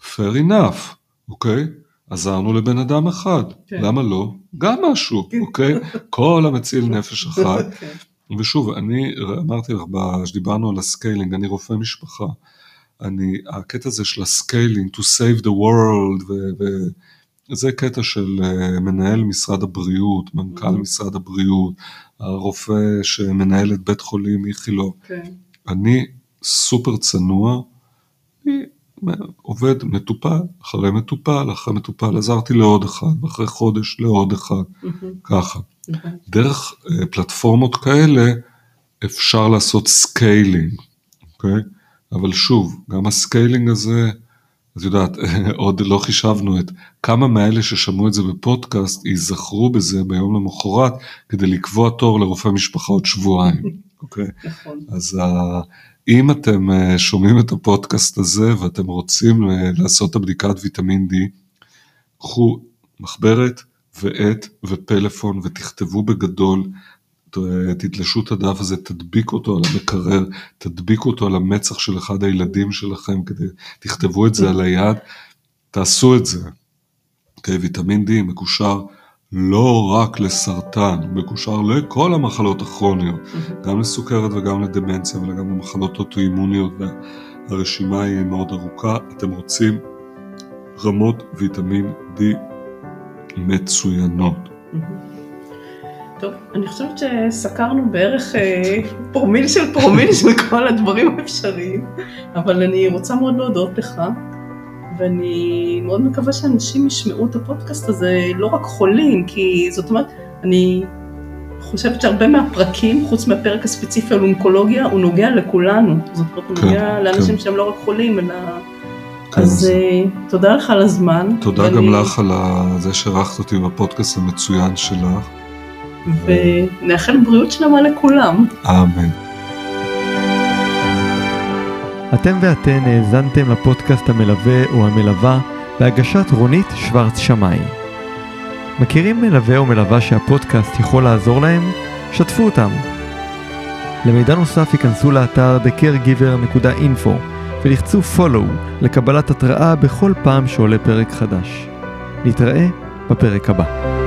fair enough, אוקיי? עזרנו לבן אדם אחד, כן. למה לא? גם משהו, כן. אוקיי? כל המציל נפש אחת. כן. ושוב, אני אמרתי לך, כשדיברנו על ה scaling, אני רופא משפחה. אני, הקטע הזה של ה scaling, to save the world, ו- ו- זה קטע של אה, מנהל משרד הבריאות, מנכ"ל Mhm. משרד הבריאות, הרופא שמנהל את בית חולים איכילוב. כן. אני סופר צנוע, אני עובד מטופל, אחרי מטופל, אחרי מטופל, עזרתי לעוד אחד, ואחרי חודש לעוד אחד, מהמם. ככה. הבנתי. דרך אה, פלטפורמות כאלה אפשר לעשות scaling, אוקיי? אבל שוב, גם ה scaling הזה, את יודעת, עוד לא חישבנו את כמה מאלה ששמעו את זה בפודקאסט ייזכרו בזה ביום למחרת כדי לקבוע תור לרופא משפחה עוד שבועיים, אוקיי? נכון. אז ה- אם אתם אה, שומעים את הפודקאסט הזה ואתם רוצים אה, לעשות את הבדיקת ויטמין D, קחו מחברת ועט ופלאפון ותכתבו בגדול, תתלשו את הדף הזה, תדביקו אותו על המקרר, תדביקו אותו על המצח של אחד הילדים שלכם, כדי, תכתבו את זה על היד, תעשו את זה. אוקיי, ויטמין D מקושר לא רק לסרטן, הוא מקושר לכל המחלות הכרוניות. גם לסוכרת וגם לדמנציה, אבל גם למחלות אוטואימוניות, והרשימה היא מאוד ארוכה. אתם רוצים רמות ויטמין D מצוינות. טוב, אני חושבת שסקרנו בערך אה, פרומיל של פרומיל של כל הדברים האפשריים, אבל אני רוצה מאוד להודות לך, ואני מאוד מקווה שאנשים ישמעו את הפודקאסט הזה, לא רק חולים, כי זאת אומרת, אני חושבת שהרבה מהפרקים, חוץ מהפרק הספציפי על אונקולוגיה, הוא נוגע לכולנו. זאת אומרת, הוא כן, נוגע לאנשים כן. שהם לא רק חולים, אלא... כן, אז אה, תודה לך על הזמן. תודה גם לך על זה שאירחת אותי בפודקאסט המצוין שלך. ונאחל בריאות שלמה לכולם. אמן. אתם ואתן האזנתם לפודקאסט המלווה או המלווה בהגשת רונית שוורץ שמאי. מכירים מלווה או מלווה שהפודקאסט יכול לעזור להם? שתפו אותם. למידע נוסף ייכנסו לאתר thecaregiver.info ולחצו follow לקבלת התראה בכל פעם שעולה פרק חדש. נתראה בפרק הבא.